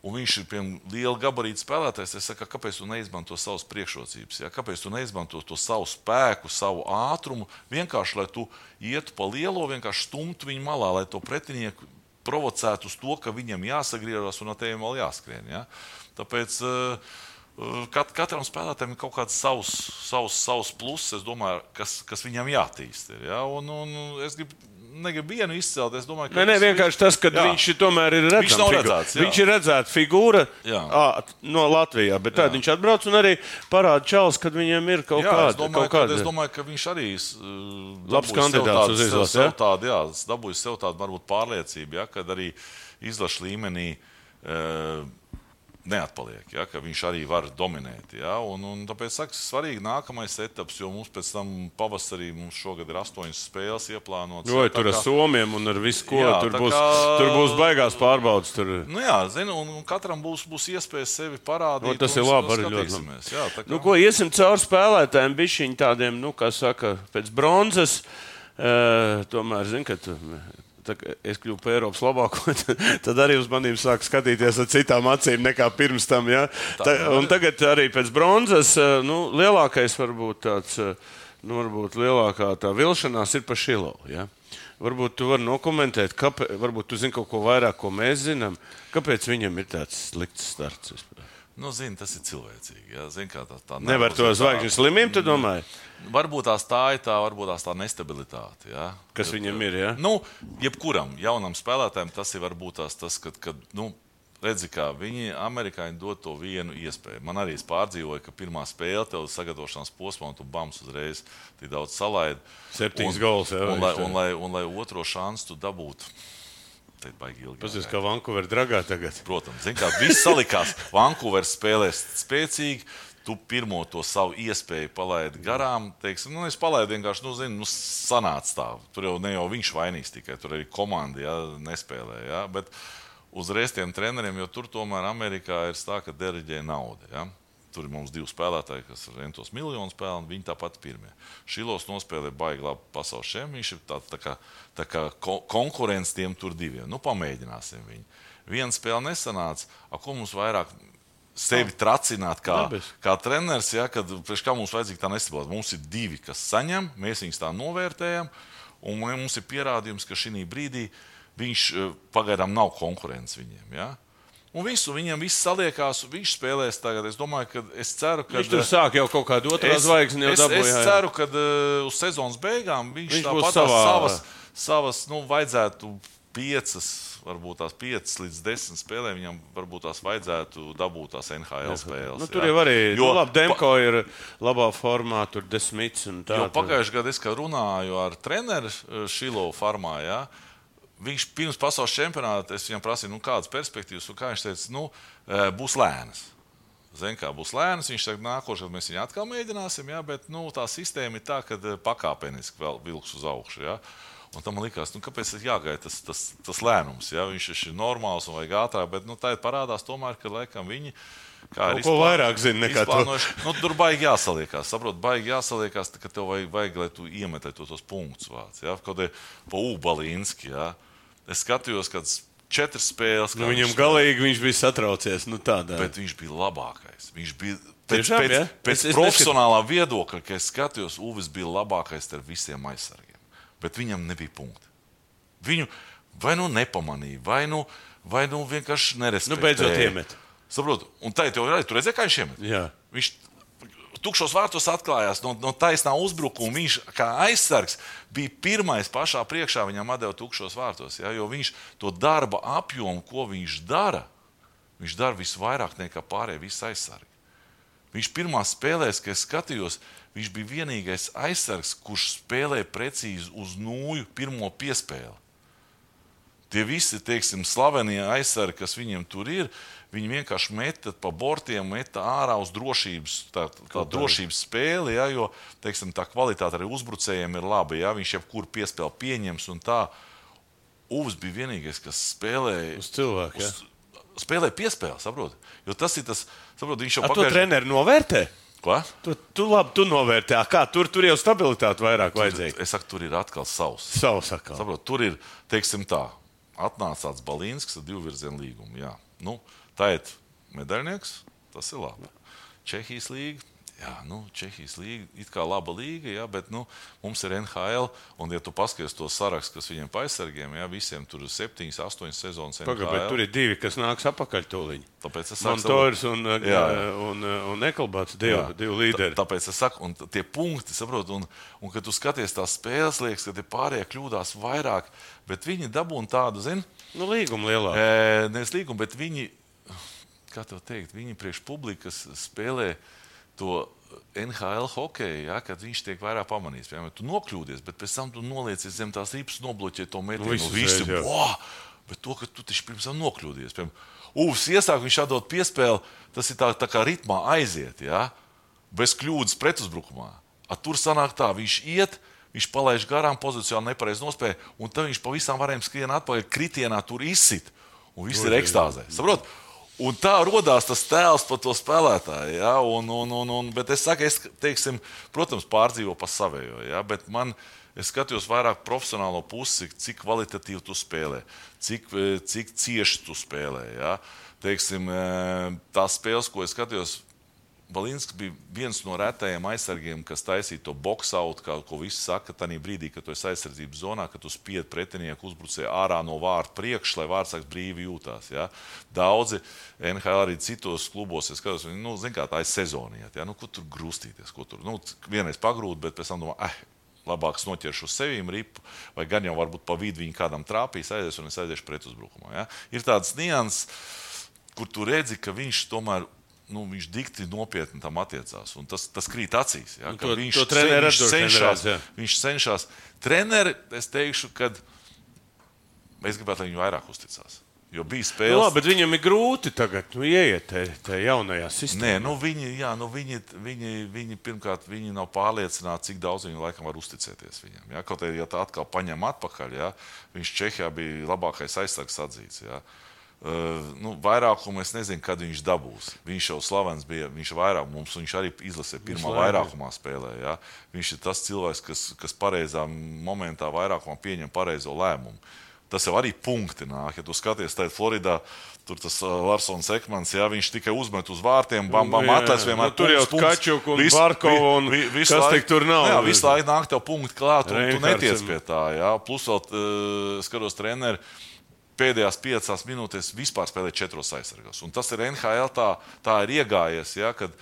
[SPEAKER 3] Un viņš ir piemēram liela gabarīta spēlētājs. Es saku, kāpēc tu neizmanto savas priekšrocības? Ja? Kāpēc tu neizmanto to savu spēku, savu ātrumu? Vienkārši, lai tu ietu pa lielo, vienkārši stumtu viņu malā, lai to pretinieku provocētu uz to, ka viņam jāsagriežas un tevi vēl jāskrien. Ja? Tāpēc uh, kat, katram spēlētājam ir kaut kāds savs, savs, savs pluss, domāju, kas, kas viņam jātīst. Ir, ja? un, un es gribu, negribu vienu izcelt. Es domāju, ka
[SPEAKER 2] Nē, nē, vienkārši tas, ka
[SPEAKER 3] Jā.
[SPEAKER 2] viņš tomēr ir redzams.
[SPEAKER 3] Viņš nav redzēts, jā.
[SPEAKER 2] Viņš ir redzēts figūra
[SPEAKER 3] Jā.
[SPEAKER 2] ā, no Latvijā, bet tad viņš atbrauc un arī parāda čels, kad viņam ir kaut
[SPEAKER 3] Jā,
[SPEAKER 2] kāda.
[SPEAKER 3] es, domāju,
[SPEAKER 2] kaut
[SPEAKER 3] ka,
[SPEAKER 2] kāda.
[SPEAKER 3] es domāju, ka viņš arī
[SPEAKER 2] Labs kandidāts uz
[SPEAKER 3] sev
[SPEAKER 2] ja?
[SPEAKER 3] Tādu, jā, dabūju sev tādu varbūt pārliecību, ja, kad arī izlaša līmenī uh, neatpaliek, ja, ka viņš arī var dominēt. Ja, un, un tāpēc saku, svarīgi nākamais etaps, jo mums pēc tam pavasarī mums šogad ir astoņas spēles ieplānotas.
[SPEAKER 2] Oi,
[SPEAKER 3] ja,
[SPEAKER 2] tur ar
[SPEAKER 3] kā-
[SPEAKER 2] somiem un ar visu, ko
[SPEAKER 3] Jā,
[SPEAKER 2] tur būs.
[SPEAKER 3] kā-
[SPEAKER 2] Tur būs baigās pārbaudas. Tur.
[SPEAKER 3] Nu jā, zinu, un, un katram būs, būs iespēja sevi parādīt.
[SPEAKER 2] Nu, tas ir labi, arī ļoti labi.
[SPEAKER 3] Jā, tā kā-
[SPEAKER 2] Nu, ko iesim cauri spēlētājiem, bišķiņi tādiem, nu, kā saka, pēc bronzas. Uh, tomēr, zinu, ka es kļuvu par Eiropas labāko, tad, tad arī uz maniem sāk skatīties ar citām acīm nekā pirms tam. Ja? Tā, un tagad arī pēc bronzas, uh, nu, lielākais varbūt tāds, uh, nu, varbūt lielākā tā vilšanās ir pa šilo. Ja? Varbūt tu vari nokomentēt, kāpēc, varbūt tu zini kaut ko vairāk, ko mēs zinām. Kāpēc viņam ir tāds slikts starts? vispār?
[SPEAKER 3] Nu, zini, tas ir cilvēcīgi. Jā, zini, kā tā, tā
[SPEAKER 2] Nevar to zvaigžņu slimību, tu domā?
[SPEAKER 3] Varbūt tās tā ir tā, varbūt tās tā nestabilitāte. Jā.
[SPEAKER 2] Kas viņam ir, jā?
[SPEAKER 3] Nu, jebkuram jaunam spēlētājam tas ir varbūt tās, tas, kad, kad nu, redzi, kā viņi amerikāņi dod to vienu iespēju. Man arī es pārdzīvoju, ka pirmā spēle tev sagatavošanās posmā, un tu bams uzreiz tik daudz salaidi.
[SPEAKER 2] Septiņas
[SPEAKER 3] Un-
[SPEAKER 2] gols, jā,
[SPEAKER 3] Un,
[SPEAKER 2] viņš
[SPEAKER 3] lai,
[SPEAKER 2] tā-
[SPEAKER 3] un, lai, un lai otro šansu tu dabūtu. Tad baigi ilgi.
[SPEAKER 2] Paskatās,
[SPEAKER 3] jāgaida.
[SPEAKER 2] kā Vankūverā dragā tagad.
[SPEAKER 3] Protams, zin, kā viss salikās. Vankūveras spēlēs spēcīgi. Tu pirmo to savu iespēju palaidi garām. Teiksim, nu, es palaidu vienkārši, nu, zinu, nu, sanāca tā. Tur jau ne jau viņš vainīgs tikai, tur arī komanda ja, nespēlē. Ja, bet uzreiz tiem treneriem, jo tur tomēr Amerikā ir tā, ka deriģē nauda. Ja. Tur ir mums divi spēlētāji, kas ir rentos miljonus pelna, viņi tāpat pirmie. Šilos nospēlē baigi labi pasaules ir tā, tā kā, tā kā ko, konkurence tiem tur diviem. Nu, pamēģināsim viņu. Viena spēle nesanāca, a, ko mums vairāk sevi tracināt kā,
[SPEAKER 2] Dabis.
[SPEAKER 3] kā treneris, ja, kad kā mums vajadzīga tā nestabilitāte. Mums ir divi, kas saņem, mēs viņus tā novērtējam, un mums ir pierādījums, ka šī brīdī viņš eh, pagaidām nav konkurence viņiem. Ja. Un visu, viņam viss saliekās, viņš spēlēs tagad. Es domāju, ka es ceru, ka
[SPEAKER 2] Viņš tur sāk jau kaut kādu otru zvaigzni
[SPEAKER 3] es,
[SPEAKER 2] dabūja.
[SPEAKER 3] es
[SPEAKER 2] jā.
[SPEAKER 3] ceru, ka uh, uz sezonas beigām viņš,
[SPEAKER 2] Viņš
[SPEAKER 3] tāpat
[SPEAKER 2] savā-
[SPEAKER 3] savas, savas nu, vajadzētu piecas, varbūt tās piecas līdz desmit spēlēm. Viņam varbūt tās vajadzētu dabūt tās NHL spēles.
[SPEAKER 2] Nu, tur
[SPEAKER 3] jā.
[SPEAKER 2] jau arī
[SPEAKER 3] Jo
[SPEAKER 2] nu, labi, Demko ir labā formā, tur desmits un tā.
[SPEAKER 3] Jo pagājušajā gadā es runāju ar treneru eh, Šilo farmā. Ja, viņš pirms pasaules čempionāta es viņam prasīju, nu, kādas perspektīvas, un kā viņš teica, nu, eh, būs lēnas. Zin, kā būs lēnas, viņš saka, nākošais mēs viņu atkal mēģināsim, ja, bet nu, tā sistēma ir tā, ka eh, pakāpeniski vēl vilks uz augšu. Ja. Un tam likās, nu, kāpēc ir jāgaida tas, tas, tas lēnums. Ja? Viņš ir normāls un vajag ātrāk, bet nu, tā ir parādās tomēr, ka laikam viņi. kā ir
[SPEAKER 2] Kaut ko
[SPEAKER 3] izplā-
[SPEAKER 2] vairāk zina nekā tu.
[SPEAKER 3] izplānojuši. Nu, tur baigi jāsaliekās. Saprot, baigi jāsaliekās, ka tev vajag, vajag lai tu iemetē to, tos punktus vāc. Ja? Kaut kā pa Ubalinski. Ja? Es skatījos, kādas četras spēles.
[SPEAKER 2] Nu, viņam
[SPEAKER 3] viņš
[SPEAKER 2] galīgi viņš bija satraucies. Nu, tādā.
[SPEAKER 3] Bet viņš bija labākais. Viņš bija pēc,
[SPEAKER 2] Tiešām,
[SPEAKER 3] pēc,
[SPEAKER 2] ja?
[SPEAKER 3] pēc
[SPEAKER 2] Es- es
[SPEAKER 3] profesionālā viedokļa, ka es skatījos, Uvis bija labākais starp visiem aizsargiem. Bet viņam nebija punkti. Viņu vai nu nepamanīja, vai nu, vai nu vienkārši nerespektēja.
[SPEAKER 2] Nu, beidzot iemet.
[SPEAKER 3] Saprotu, un tā jau ir. Tur redzēja, kā viņš iemet.
[SPEAKER 2] Jā.
[SPEAKER 3] Viņš tukšos vārtos atklājās no, no taisnā uzbrukuma. Viņš kā aizsargs bija pirmais pašā priekšā, viņam deva tukšos vārtos. Ja, jo viņš to darba apjomu, ko viņš dara, viņš dara visvairāk nekā pārējie visi aizsargi. Viņš pirmā spēlēs, kad es skatījos, viņš bija vienīgais aizsargs, kurš spēlēja precīzi uz nūju pirmo piespēli. Tie visi, teiksim, slavenie aizsargi, kas viņiem tur ir, viņi vienkārši meta pa bortiem, meta ārā uz drošības, tā, tā drošības spēli, ja, jo teiksim, tā kvalitāte arī uzbrucējiem ir laba. Ja, viņš jebkuru piespēli pieņems un tā. Uvs bija vienīgais, kas spēlēja
[SPEAKER 2] Uz cilvēku, ja?
[SPEAKER 3] Spēlēja piespēli, saprotiet? Jo tas ir tas, saprotiet, viņš jau
[SPEAKER 2] A, to
[SPEAKER 3] pagājuši-
[SPEAKER 2] treneris novērtē?
[SPEAKER 3] Ko?
[SPEAKER 2] Tu, tu labi, tu novērtē. Kā tur, tur jau stabilitāte vairāk vajadzīga.
[SPEAKER 3] Es saku, tur ir atkal savs.
[SPEAKER 2] Savu sakām.
[SPEAKER 3] Saprot, tur ir, teiksim, tā, atnāca tāds Balīnskis ar divu virzienu līgumu. Jā. Nu, tā ir medaļnieks, tas ir labi. Čehijas līga. Jā, nu, Čehijas līga ir kā laba līga, jā, bet nu, mums ir NHL. Un, ja tu paskaties to sarakstu, kas viņiem paisargiem, jā, visiem tur ir 7, 8 sezonas.
[SPEAKER 2] Pagaidām, tur ir divi, kas nāks apakaļ tūlīt.
[SPEAKER 3] Tāpēc es saku,
[SPEAKER 2] Montors un, uh,
[SPEAKER 3] Jā.
[SPEAKER 2] un, un, Ekalbāts, divi,
[SPEAKER 3] Jā.
[SPEAKER 2] divi līderi.
[SPEAKER 3] Tā, tāpēc es saku, un tie punkti, saprot, un, un kad tu skaties tās spēles, liekas, ka tie pārējie kļūdās vairāk, bet viņi dabūna tādu, zini,
[SPEAKER 2] Nu, līguma lielāka.
[SPEAKER 3] e, nevis līgumu, bet viņi, kā tev teikt, viņi priekš publikas spēlē to NHL hokeju, ja, kad viņš tiek vairāk pamanīts. Piemēram, tu nokļūdies, bet pēc tam tu noliecies zem tās ripas, nobloķē to metienu.
[SPEAKER 2] visu jā.
[SPEAKER 3] "Wow!" Bet to, ka tu taču pirms tam nokļūdies. Piemēram, Uvs iesāk, viņš atdod piespēli, tas ir tā, tā kā ritmā aiziet, ja? bez kļūdas pretuzbrukumā. A, tur sanāk tā, viņš iet, viņš palaiž garām pozīcijā, nepareizi nospēja, un tad viņš pavisam varēja skrien atpakaļ, kritienā tur izsit, un viss ir ekstāzē. Saprot? Un tā radās tas tēls par to spēlētāju. Ja? Un, un, un, un, bet es saku, es, teiksim, protams, pārdzīvoju pa savējo. Ja? Bet man, es skatījos vairāk profesionālo pusi, cik kvalitatīvi tu spēlē, cik, eh, cik cieši tu spēlē. Ja? Teiksim, eh, tās spēles, ko es skatījos, Balīnskis bija viens no retajiem aizsargiem, kas taisīja to boxautu, kā ko visi saka, tajā brīdī, kad tu esi aizsardzības zonā, kad tu spied pretinieku uzbrucēju ārā no vārta priekšā, lai vārdsargs brīvi jūtās. Ja? Daudzi NHL arī citos klubos, es skatos, viņi, nu, zin, kā tā ir sezoniet, ja? nu, ko tur grūstīties, ko tur nu, vienreiz pagrūt, bet pēc tam domā, eh, labāk noķeršu uz sevis ripu, vai gan jau varbūt pa vidu viņa kādam trāpīs, aizies un es aiziešu pretuzbrukumā. Ja? Ir tāds nianses, kur tu redzi, ka viņš tomēr. Nu, viņš dikti nopietni tam attiecās. un Tas, tas krīt acīs. Ja, ka
[SPEAKER 2] to-
[SPEAKER 3] viņš,
[SPEAKER 2] to
[SPEAKER 3] viņš, cenšas,
[SPEAKER 2] trenēs, jā.
[SPEAKER 3] viņš cenšas. Treneri, es teikšu, ka es gribētu, lai viņi vairāk uzticās. Jo bija
[SPEAKER 2] Nu,
[SPEAKER 3] spēles.
[SPEAKER 2] labi, bet viņam ir grūti tagad nu, ieiet tajā jaunajā sistēmā.
[SPEAKER 3] Nē, nu viņi, jā, nu viņi, viņi, viņi pirmkārt viņi nav pārliecināti, cik daudz viņi laikam var uzticēties viņam. Ja? Kaut arī, ja tā atkal paņem atpakaļ, ja? viņš Čehijā bija labākais aizsargs atzīts. Ja? Uh, nu, vairākumu es nezinu, kad viņš dabūs. Viņš jau slavens bija. Viņš vairāk mums, viņš arī izlasīja pirmā vairākumā spēlē. Ja? Viņš ir tas cilvēks, kas, kas pareizā momentā vairākumā pieņem pareizo lēmumu. Tas jau arī punkti nāk. Ja tu skaties, tad Floridā tur tas uh, Larsons Ekmans, ja viņš tikai uzmet uz vārtiem, bam, bam,
[SPEAKER 2] Nu,
[SPEAKER 3] atlas vienmēr.
[SPEAKER 2] nu, tur jau. Kačuk un Barkova un
[SPEAKER 3] vi- vi-
[SPEAKER 2] kas
[SPEAKER 3] laiku-
[SPEAKER 2] tik tur nav.
[SPEAKER 3] Jā, visu laiku nāk tev punkti klāt, un tu
[SPEAKER 2] Reinhards
[SPEAKER 3] neties
[SPEAKER 2] un-
[SPEAKER 3] pie tā. Jā. Plus vēl uh, skatos treneri. Pēdējās piecās minūtēs vispār spēlē četros aizsargos. Un tas ir NHL, tā, tā ir iegājies. Ja, kad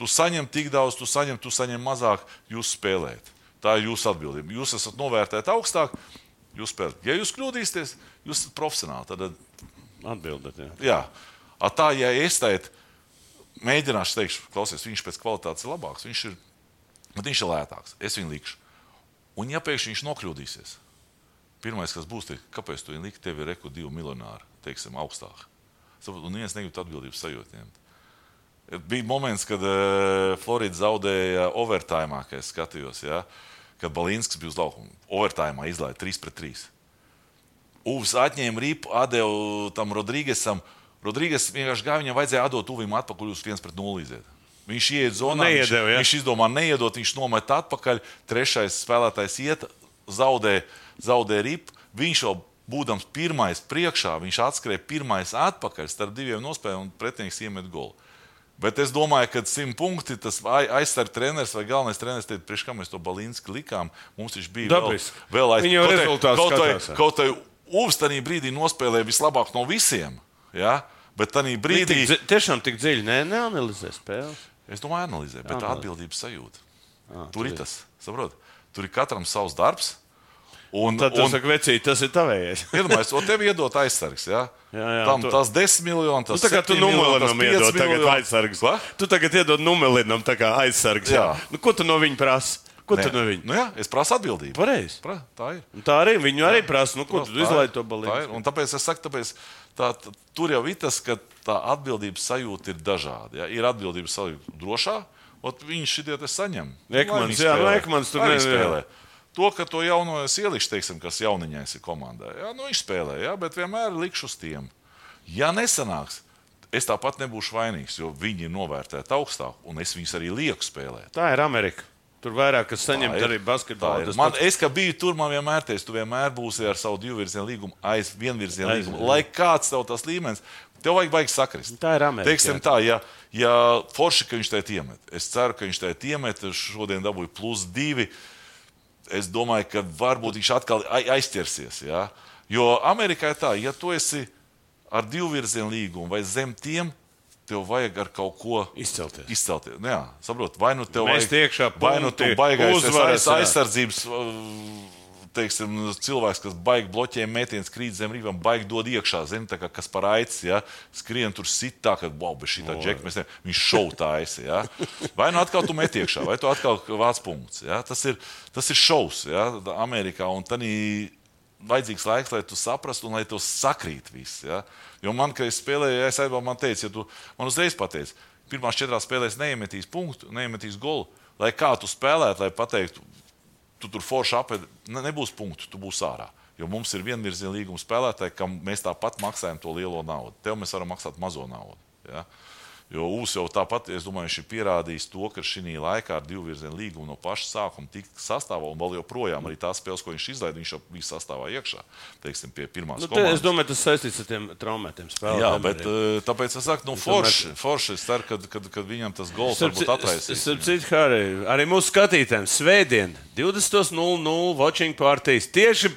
[SPEAKER 3] tu saņem tik daudz, tu saņem, tu saņem mazāk, jūs spēlējat. Tā ir jūsu atbildība. Jūs esat novērtēti augstāk, jūs spēlējat. Ja jūs kļūdīsieties, jūs esat profesionāli. Tad,
[SPEAKER 2] Atbildat, jā.
[SPEAKER 3] jā, A tā, ja es teicu, mēģināšu teikt, klausies, viņš pēc kvalitātes ir labāks, viņš ir, viņš ir lētāks. Es viņu likšu. Un, ja pēkšņi viņš nokļūdīsies, pirmais, kas būs, ir, kāpēc tu viņu liki, tev ir reku divi miljonāri, teiksim, augstāk. Un viens negrib atbildības sajūtu ņemt. Bija moments, kad uh, Florida zaudēja overtājumā, kad es skatījos, ja, kad Balīnskis bija uz laukuma. Overtājumā izlaiž 3 pret 3. Uvs atņēma ripu, atdeva tam Rodrīgesam. Rodrīgas vienkārši gāja, viņam vajadzēja atdot Uvim atpakaļ uz 1 pret 0 iziet. Viņš ieiet zonā,
[SPEAKER 2] Neiedeva,
[SPEAKER 3] viņš,
[SPEAKER 2] ja?
[SPEAKER 3] viņš izdomā neiedot, viņš nomet atpakaļ. Trešais spēlētājs iet, zaudē, zaudē ripu. Viņš jau būdams pirmais priekšā, viņš atskrēja pirmais atpakaļ starp diviem nospēlēm un pretinieks iemet golu. Bet es domāju, ka simt punkti tas ai- aizsarg treneris vai galvenais treneris teica, priekš kā mēs to Balīnski likām. Mums viņš bija vēl,
[SPEAKER 2] Dabiski.
[SPEAKER 3] vēl aiz
[SPEAKER 2] Viņi jau
[SPEAKER 3] kaut
[SPEAKER 2] rezultātus
[SPEAKER 3] kaut vai Uvs tajā brīdī nospēlēja vislabāk no visiem. Ja? Bet tajā
[SPEAKER 2] Brīdī. Tik, tiešām tik dziļi ne, neanalizē spēles.
[SPEAKER 3] Es domāju, analizē, bet tā atbildības sajūta.
[SPEAKER 2] Ah,
[SPEAKER 3] Tur ir tas, saprot? Tur ir katram savs darbs. Un,
[SPEAKER 2] Tad
[SPEAKER 3] un,
[SPEAKER 2] saka, vecīt, tas ir tavējais.
[SPEAKER 3] Iedomājieties, o tev iedot aizsargs. Ja?
[SPEAKER 2] Jā, jā,
[SPEAKER 3] Tam
[SPEAKER 2] tu-
[SPEAKER 3] tas 10 miljoni,
[SPEAKER 2] Nu,
[SPEAKER 3] tas
[SPEAKER 2] tā kā tu
[SPEAKER 3] 7 miljoni, tas
[SPEAKER 2] numelinam
[SPEAKER 3] 5
[SPEAKER 2] iedod tagad aizsargs.
[SPEAKER 3] Va?
[SPEAKER 2] Tu tagad iedod kā aizsargs. Jā.
[SPEAKER 3] Jā.
[SPEAKER 2] Nu, ko tu no viņa prasa? Ko
[SPEAKER 3] Nē.
[SPEAKER 2] tu no viņa?
[SPEAKER 3] Nu, jā, es prasu atbildību.
[SPEAKER 2] Pareizi.
[SPEAKER 3] Pra, tā ir.
[SPEAKER 2] Un Tā arī viņu arī prasa. Nu, ko tu
[SPEAKER 3] Tā ir,
[SPEAKER 2] izlaidi to
[SPEAKER 3] tā ir.
[SPEAKER 2] balīti?
[SPEAKER 3] Un tāpēc es saku, tāpēc tā, tā, tur jau ir tas, ka tā atbildības sajūta ir dažāda. Ja? Ir atbildības sajūta drošā, un viņš šitie te saņem.
[SPEAKER 2] Ekmans, jā, nu, Ekmans tur
[SPEAKER 3] Lai
[SPEAKER 2] ne-
[SPEAKER 3] viņi
[SPEAKER 2] jā.
[SPEAKER 3] spēlē. To, ka to jauno es ielikšu, teiksim, kas jauniņais ir komandā, jā, nu, viņš spēlē, jā, bet vienmēr likšu uz tiem. Ja nesanāks, es tāpat nebūšu vainīgs, jo viņi ir novērtēti augstāk, un es viņus arī lieku spēlēt.
[SPEAKER 2] Tā ir Amerika. Tur vairāk kas saņem
[SPEAKER 3] Tā ir.
[SPEAKER 2] arī. Tas
[SPEAKER 3] Man,
[SPEAKER 2] pats-
[SPEAKER 3] es, ka biju tur, man vienmēr teica, tu vienmēr būsi ar savu divu virzienu līgumu, aiz vienu virzienu
[SPEAKER 2] Aiz-
[SPEAKER 3] līgumu. Lai kāds tev tas līmenis, tev vajag baigi sakrist.
[SPEAKER 2] Tā ir Amerika,
[SPEAKER 3] Teiksim tā, ja, ja forši, ka viņš te iemet. Es ceru, ka viņš te iemet. Šodien dabūju plus divi. Es domāju, ka varbūt viņš atkal ai- aizķersies. Ja? Jo Amerikā ir tā, ja tu esi ar divu virzienu līgumu vai zem tiem, tev vajag ar kaut ko
[SPEAKER 2] Izcelties.
[SPEAKER 3] izcelties. Nu, jā, saprot, vai nu tev
[SPEAKER 2] Mest
[SPEAKER 3] vajag,
[SPEAKER 2] iekšā
[SPEAKER 3] vai nu tu esi
[SPEAKER 2] uzvaras,
[SPEAKER 3] aizsardzības. uh, Teiksim, cilvēks, kas baigi bloķē mētienas, krīt zem rīvam, baigi dod iekšā, zina, tā kā kas par aicis, ja, skrien tur sit tā, ka, wow, bez šī tā džeka, mēs ne, viņš šau taisa, ja. Vai nu atkal tu met iekšā, vai tu atkal vāc punkts, ja. Tas ir, tas ir šaus, ja, Amerikā, un tad vajadzīgs laiks, lai tu saprastu un lai tu sakrīt viss, ja. Jo man, kad es spēlēju, es aizbaudu, man teica, ja tu man uzreiz pateici, pirmās četrās spēlēs neiemetīs punktu, neiemetīs golu, lai kā tu spēlētu, lai pateiktu, tu tur forši apēdi, ne, nebūs punktu, tu būsi ārā. Jo mums ir vienvirziena līguma spēlētāji, kam mēs tāpat maksājam to lielo naudu. Tev mēs varam maksāt mazo naudu. Ja? Jo Ūs jau tāpat, es domāju, viņš ir pierādījis to, ka šī laikā ar divu virzienu līgumu no paša sākuma tika sastāvā un vēl joprojām arī tās spēles, ko viņš izlaiž, viņš jau bija sastāvā iekšā. Teiksim, pie pirmās
[SPEAKER 2] Nu,
[SPEAKER 3] komandas.
[SPEAKER 2] es domāju, tas saistīts ar tiem traumētiem
[SPEAKER 3] Jā,
[SPEAKER 2] spēlētājiem.
[SPEAKER 3] bet uh, tāpēc es saku, nu, forši, forši. Es ceru, ka, kad, kad viņam tas gols varbūt atraisīs.
[SPEAKER 2] Citu, Harry, arī mūsu skatītājiem svētdien, 20.00 watching partijas, tieši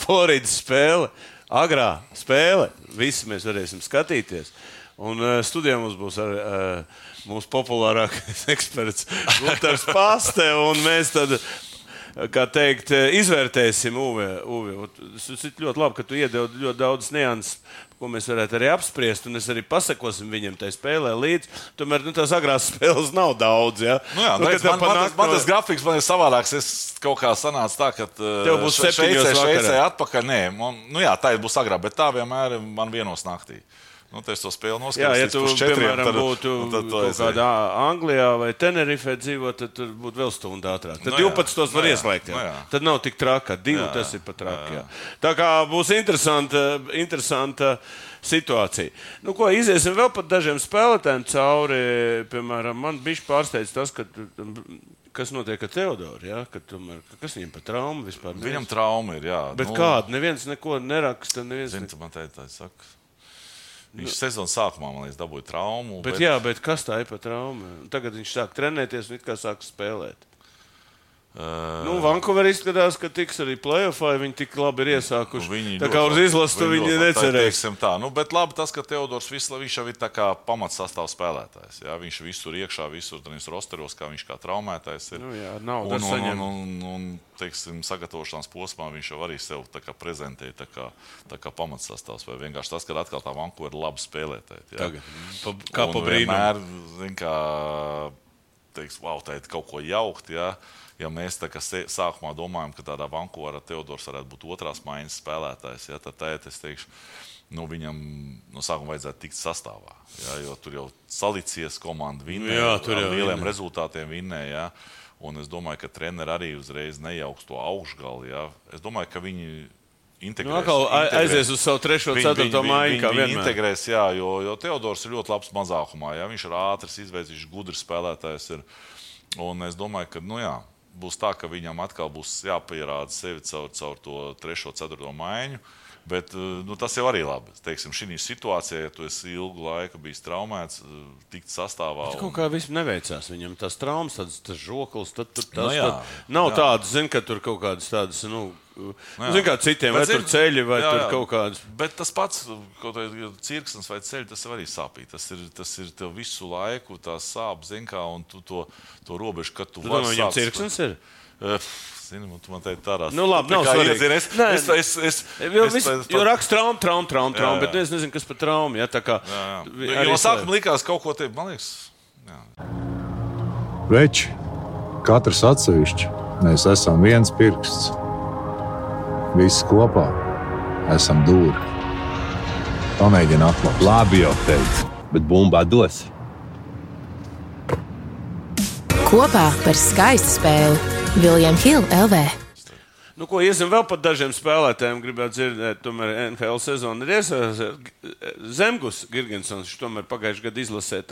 [SPEAKER 2] Floridas spēle, agrā spēle. Visi mēs varēsim skatīties. Un uh, studijā mums būs arī uh, mūsu populārākais eksperts Gunārs Paste, un mēs tad. Kā teikt, izvērtēsim Uvi. Tas ir ļoti labi, ka tu iedevi ļoti daudz nianses, ko mēs varētu arī apspriest. Un es arī pasakosim viņam tajā spēlē līdzi. Tomēr nu, tās agrās spēles nav daudz. Ja?
[SPEAKER 3] Nu jā, nu, redz,
[SPEAKER 2] tev
[SPEAKER 3] man, man, tas, man tas grafiks man ir savādāks. Es kaut kā sanāca tā, ka uh,
[SPEAKER 2] Tev būs vakarā.
[SPEAKER 3] Šveicē atpakaļ. Nē, man, nu jā, tā būs agrāk, bet tā vienmēr man vienos naktī. Nu, es to spēli
[SPEAKER 2] Jā,
[SPEAKER 3] noskatos.
[SPEAKER 2] ja tu,
[SPEAKER 3] četriem,
[SPEAKER 2] piemēram,
[SPEAKER 3] tad-
[SPEAKER 2] būtu
[SPEAKER 3] tad aizēju.
[SPEAKER 2] kādā Anglijā vai Tenerifē dzīvot, tad tur būtu vēl stundu ātrāk. Tad
[SPEAKER 3] Nu jā,
[SPEAKER 2] 12. var
[SPEAKER 3] nu jā,
[SPEAKER 2] ieslēgt. Jā.
[SPEAKER 3] nu jā.
[SPEAKER 2] Tad nav tik traki, divi
[SPEAKER 3] Jā,
[SPEAKER 2] tas ir pat traki.
[SPEAKER 3] jā,
[SPEAKER 2] Jā. Tā kā būs interesanta, interesanta situācija. Nu, ko, iziesim vēl pat dažiem spēlētājiem cauri. Piemēram, man bija pārsteigts tas, ka. Kas notiek ar Teodoru? Ja? Ka, tomēr, ka kas viņam par traumu vispār?
[SPEAKER 3] Viņam trauma ir. Jā,
[SPEAKER 2] Bet
[SPEAKER 3] nu,
[SPEAKER 2] kāda? Neviens neko neraksta. Neviens
[SPEAKER 3] Zini,
[SPEAKER 2] ne...
[SPEAKER 3] tu man teici, tā saka. Viņš sezonas sākumā, man liekas, dabūja traumu.
[SPEAKER 2] bet, bet, jā, bet kas tā ir par traumu? Tagad viņš sāk trenēties un it kā sāk spēlēt.
[SPEAKER 3] Uh,
[SPEAKER 2] Nu, Vankūverī izskatās, ka tiks arī plēsoņā. Viņi tik labi ir iesākuši.
[SPEAKER 3] Viņi
[SPEAKER 2] tā kā uz izlases viņi
[SPEAKER 3] ļoti labi, tā teiksim Tā, nu, bet labi tas, ka Teodors Visla, viņš jau ir pamatsastāvs spēlētājs. Jā, viņš visur iekšā, visur tajos rosteros, kā viņš kā traumētājs ir.
[SPEAKER 2] Nu, jā, naudu
[SPEAKER 3] un, un,
[SPEAKER 2] saņem.
[SPEAKER 3] un, un, un teiksim, sagatavošanās posmā viņš jau arī sev kā prezentēja tā kā, tā kā pamatsastāvs. Vai vienkārši tas, ka atkal tā vanku ir labi spēlētāji. jā.
[SPEAKER 2] Pa, kā
[SPEAKER 3] Un
[SPEAKER 2] pa brīnumu.
[SPEAKER 3] vienmēr, zin, kā, teiks, wow, tā ir kaut ko jaukt. Ja? Ja mēs tā kā sākumā domājam, ka tādā Vankūverā Teodors varētu būt otrās maiņas spēlētājs, ja, tad tēt, es teikšu, nu, viņam no sākuma vajadzētu tikt sastāvā. Ja, jo tur jau salicies komanda vinnē,
[SPEAKER 2] Jā, tur
[SPEAKER 3] ar
[SPEAKER 2] jau
[SPEAKER 3] lieliem
[SPEAKER 2] vinnē.
[SPEAKER 3] rezultātiem vinnē. Ja. Un es domāju, ka treneri arī uzreiz nejauks to augšgali. Ja. Es domāju, ka viņi integrēs.
[SPEAKER 2] Nu, atkal aizies uz savu trešo,
[SPEAKER 3] Viņi-
[SPEAKER 2] ceturto
[SPEAKER 3] viņi- viņi
[SPEAKER 2] vienmēr.
[SPEAKER 3] integrēs, jā, jo, jo Teodors ir ļoti labs mazākumā. Jā. Viņš ir ātrs, ir gudrs spēlētājs. Ir. Un es domāju, ka nu, jā, būs tā, ka viņam atkal būs jāpierāda sevi caur, caur to trešo, ceturto maiņu. Bet eh, nu, tas jau arī labi. Teiksim, šī situācijā, ja tu esi ilgu laiku bijis traumēts, eh, tikt sastāvā.
[SPEAKER 2] Kaut kā vispār neveicās viņam tas traumas, tas, tas žoklis. Tad, tur, tas,
[SPEAKER 3] Nu jā,
[SPEAKER 2] tad nav
[SPEAKER 3] jā.
[SPEAKER 2] tādas, zin, ka tur kaut kādas tādas, nu, nu, zin, kā citiem, vai
[SPEAKER 3] Bet,
[SPEAKER 2] tur ceļi, vai
[SPEAKER 3] jā,
[SPEAKER 2] tur
[SPEAKER 3] jā.
[SPEAKER 2] kaut kādas.
[SPEAKER 3] Bet tas pats, kaut kāda cirksnis vai ceļš, tas arī sāpīgi. Tas ir, tas ir tev visu laiku, tā sāp, zin kā, un tu to, to robežu, kad tu
[SPEAKER 2] Tu
[SPEAKER 3] vari
[SPEAKER 2] viņam cirksnis ir?
[SPEAKER 3] Eh, Zini, man- tu man teici, tādā
[SPEAKER 2] Nu, labi, nav svarīgi.
[SPEAKER 3] Es,
[SPEAKER 2] Nē.
[SPEAKER 3] es, es, es, es,
[SPEAKER 2] vis,
[SPEAKER 3] es,
[SPEAKER 2] jo raksta trauma, trauma, trauma, trauma,
[SPEAKER 3] jā.
[SPEAKER 2] bet es nezinu, kas par traumu. Ja, tā kā,
[SPEAKER 3] Jā, jā.
[SPEAKER 2] vi-
[SPEAKER 3] Jo sākumā likās kaut ko tādu, man liekas, jā.
[SPEAKER 4] Veči, katrs atsevišķi, mēs esam viens pirksts. Visi kopā esam dūri. Pamēģini atklāt.
[SPEAKER 7] Labi jau teicu, bet bumbā dos.
[SPEAKER 6] Kopā par skaistu spēli Viljams Hilde LV.
[SPEAKER 2] Nu, ko iesim vēl par dažiem spēlētājiem, gribētu dzirdēt, tomēr NHL sezona ir iesaistīta. Zemgus Gigantsons, viņš tomēr pagājušajā gadā izlasīja,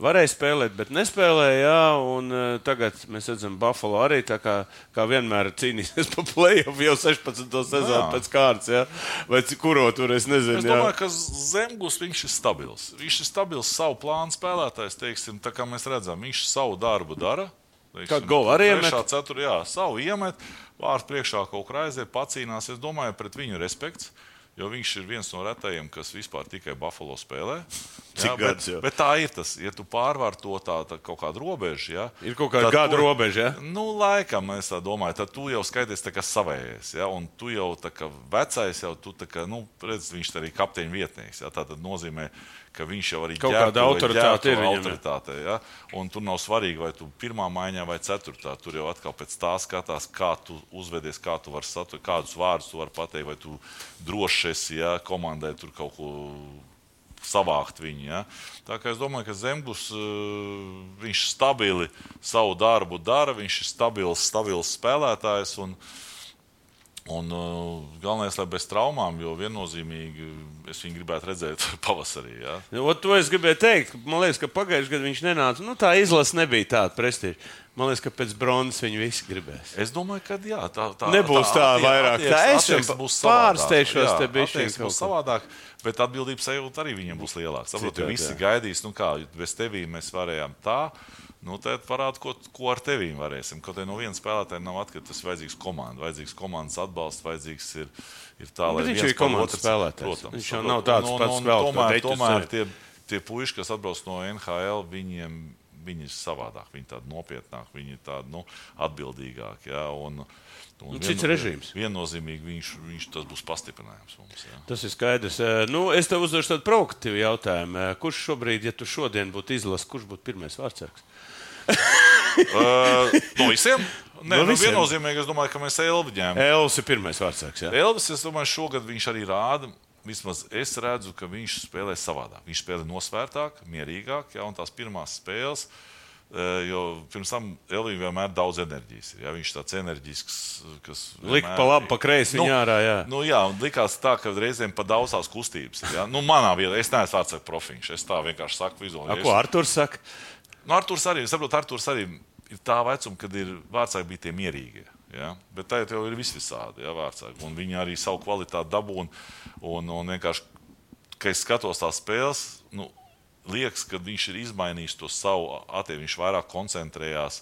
[SPEAKER 2] varēja spēlēt, bet nespēlēja. Jā, un uh, tagad mēs redzam, Buffalo arī tā kā, kā vienmēr cīnīsies par playoff jau 16. sezonu
[SPEAKER 3] Jā.
[SPEAKER 2] pēc kārtas, jā. vai kuro tur es nezinu.
[SPEAKER 3] Es
[SPEAKER 2] jā.
[SPEAKER 3] domāju, ka Zemgus viņš ir stabils. Viņš ir stabils savu plānu spēlētājs. Teiksim, tā kā mēs redzam, viņš savu darbu dara.
[SPEAKER 2] Kādu golu arī iemet?
[SPEAKER 3] trešā, Ceturtajā, jā, savu iemet, vārds priekšā kaut kā aiziet, pacīnās. Es domāju, pret viņu respekts. Jo viņš ir viens no retajiem, kas vispār tikai Buffalo spēlē.
[SPEAKER 2] Cik
[SPEAKER 3] bet,
[SPEAKER 2] gads
[SPEAKER 3] bet tā ir tas, ja tu pārvar to tā, tā kaut kādu robežu. Ja,
[SPEAKER 2] Ir kaut kāda gada robeža, ja?
[SPEAKER 3] Nu, laikam, es tā domāju, tad tu jau skaities tā kā savējais. Ja? Un tu jau tā kā vecais, jau tu tā kā, nu, redz, viņš ir arī kapteiņa vietnieks. Ja? Tā tad nozīmē, ka viņš jau arī
[SPEAKER 2] Kaut kāda autoritāte ir
[SPEAKER 3] autoritāte, ja? Un tur nav svarīgi, vai tu pirmā maiņā vai ceturtā. Tur jau atkal pēc tā skatās, kā tu uzvedies, kā tu vari saturēt, kādus vārdus tu vari pateikt, vai tu droši esi ja? komandai tur kaut ko savākt viņu. Ja? Tā kā es domāju, ka Zemgus uh, viņš stabili savu darbu dara, viņš ir stabils, stabils spēlētājs. Un, un uh, galvenais, lai bez traumām, jo viennozīmīgi es viņu gribētu redzēt pavasarī. Ja?
[SPEAKER 2] Ot, to es gribēju teikt. Man liekas, ka pagājušajā gadā viņš nenāca. Nu, tā izlase nebija tāda prestiža. Man liekas, ka pēc bronzas viņi visi gribēs.
[SPEAKER 3] Es domāju, ka jā, tā, tā
[SPEAKER 2] Nebūs tā
[SPEAKER 3] attie-
[SPEAKER 2] vairāk. Tā es
[SPEAKER 3] būs
[SPEAKER 2] pārsteigšos te bišķiņ
[SPEAKER 3] attieksme
[SPEAKER 2] kaut ko.
[SPEAKER 3] savādāk, bet atbildības sajūta arī viņiem būs lielāka. Saprotu,
[SPEAKER 2] Citādi,
[SPEAKER 3] visi gaidīs, nu kā, bez tevis mēs varējām tā. Nu, tad parāda, ko, ko ar tevi varēsim. Kaut arī no viena spēlētāja nav atkarīgs. Tas ir vajadzīgs komanda, vajadzīgs komandas atbalsts, vajadzīgs ir, ir tā, lai
[SPEAKER 2] Bet viņš ir komandas spēlētājs.
[SPEAKER 3] Protams,
[SPEAKER 2] Viņš jau
[SPEAKER 3] saprotu.
[SPEAKER 2] nav tāds
[SPEAKER 3] Un- un-
[SPEAKER 2] pats
[SPEAKER 3] un
[SPEAKER 2] spēlētājs,
[SPEAKER 3] Tomēr, tomēr tie, tie puiši, kas atbrauc no NHL, viņiem viņi ir savādāk, viņi ir nopietnāki, viņi ir tādi nu, atbildīgāki. Ja, un, un
[SPEAKER 2] Nu, cits režīms.
[SPEAKER 3] Viennozīmīgi viņš, viņš tas būs pastiprinājums mums. Ja.
[SPEAKER 2] Tas ir skaidrs. Eh, Nu, es tev uzdošu tādu provokatīvu jautājumu. Eh, Kurš šobrīd, ja tu šodien būtu izlases, kurš būtu pirmais vārdsargs?
[SPEAKER 3] uh, no visiem? Nē,
[SPEAKER 2] No
[SPEAKER 3] nu, viennozīmīgi es domāju, ka mēs Elvi ņēmām.
[SPEAKER 2] Elvis ir pirmais vārdsargs.
[SPEAKER 3] Elvis, es domāju, šogad viņš arī rāda. Vismaz es redzu, ka viņš spēlē savādāk. Viņš spēlē nosvērtāk, mierīgāk, ja, un tās pirmās spēles. eh, Jo pirms tam Elvija vienmēr ir daudz enerģijas. ir, Ja, viņš ir tāds enerģisks, kas. Vienmēr-
[SPEAKER 2] pa labi, pa kreisi
[SPEAKER 3] Nu,
[SPEAKER 2] ārā. Jā.
[SPEAKER 3] Nu, jā, un likās tā, ka reizēm pat daudzās kustības. ir, Ja? Nu, manā vietā, es neesmu tāds profils. Es tā vienkārši saku, vizuāli.
[SPEAKER 2] ko Arthurs saka?
[SPEAKER 3] Nu, Arthurs arī, es saprotu, Arthurs arī ir tā vecuma, kad ir vārdsargi bija tie mierīgie. Ja? Bet tā jau ir vis visādi ja, vārdsargi. Un viņi arī savu kvalitāti dabū. Un, un, un vienkārši, kad es skatos tās spēles, nu, liekas, ka viņš ir izmainījis to savu attieksmi. Viņš vairāk koncentrējās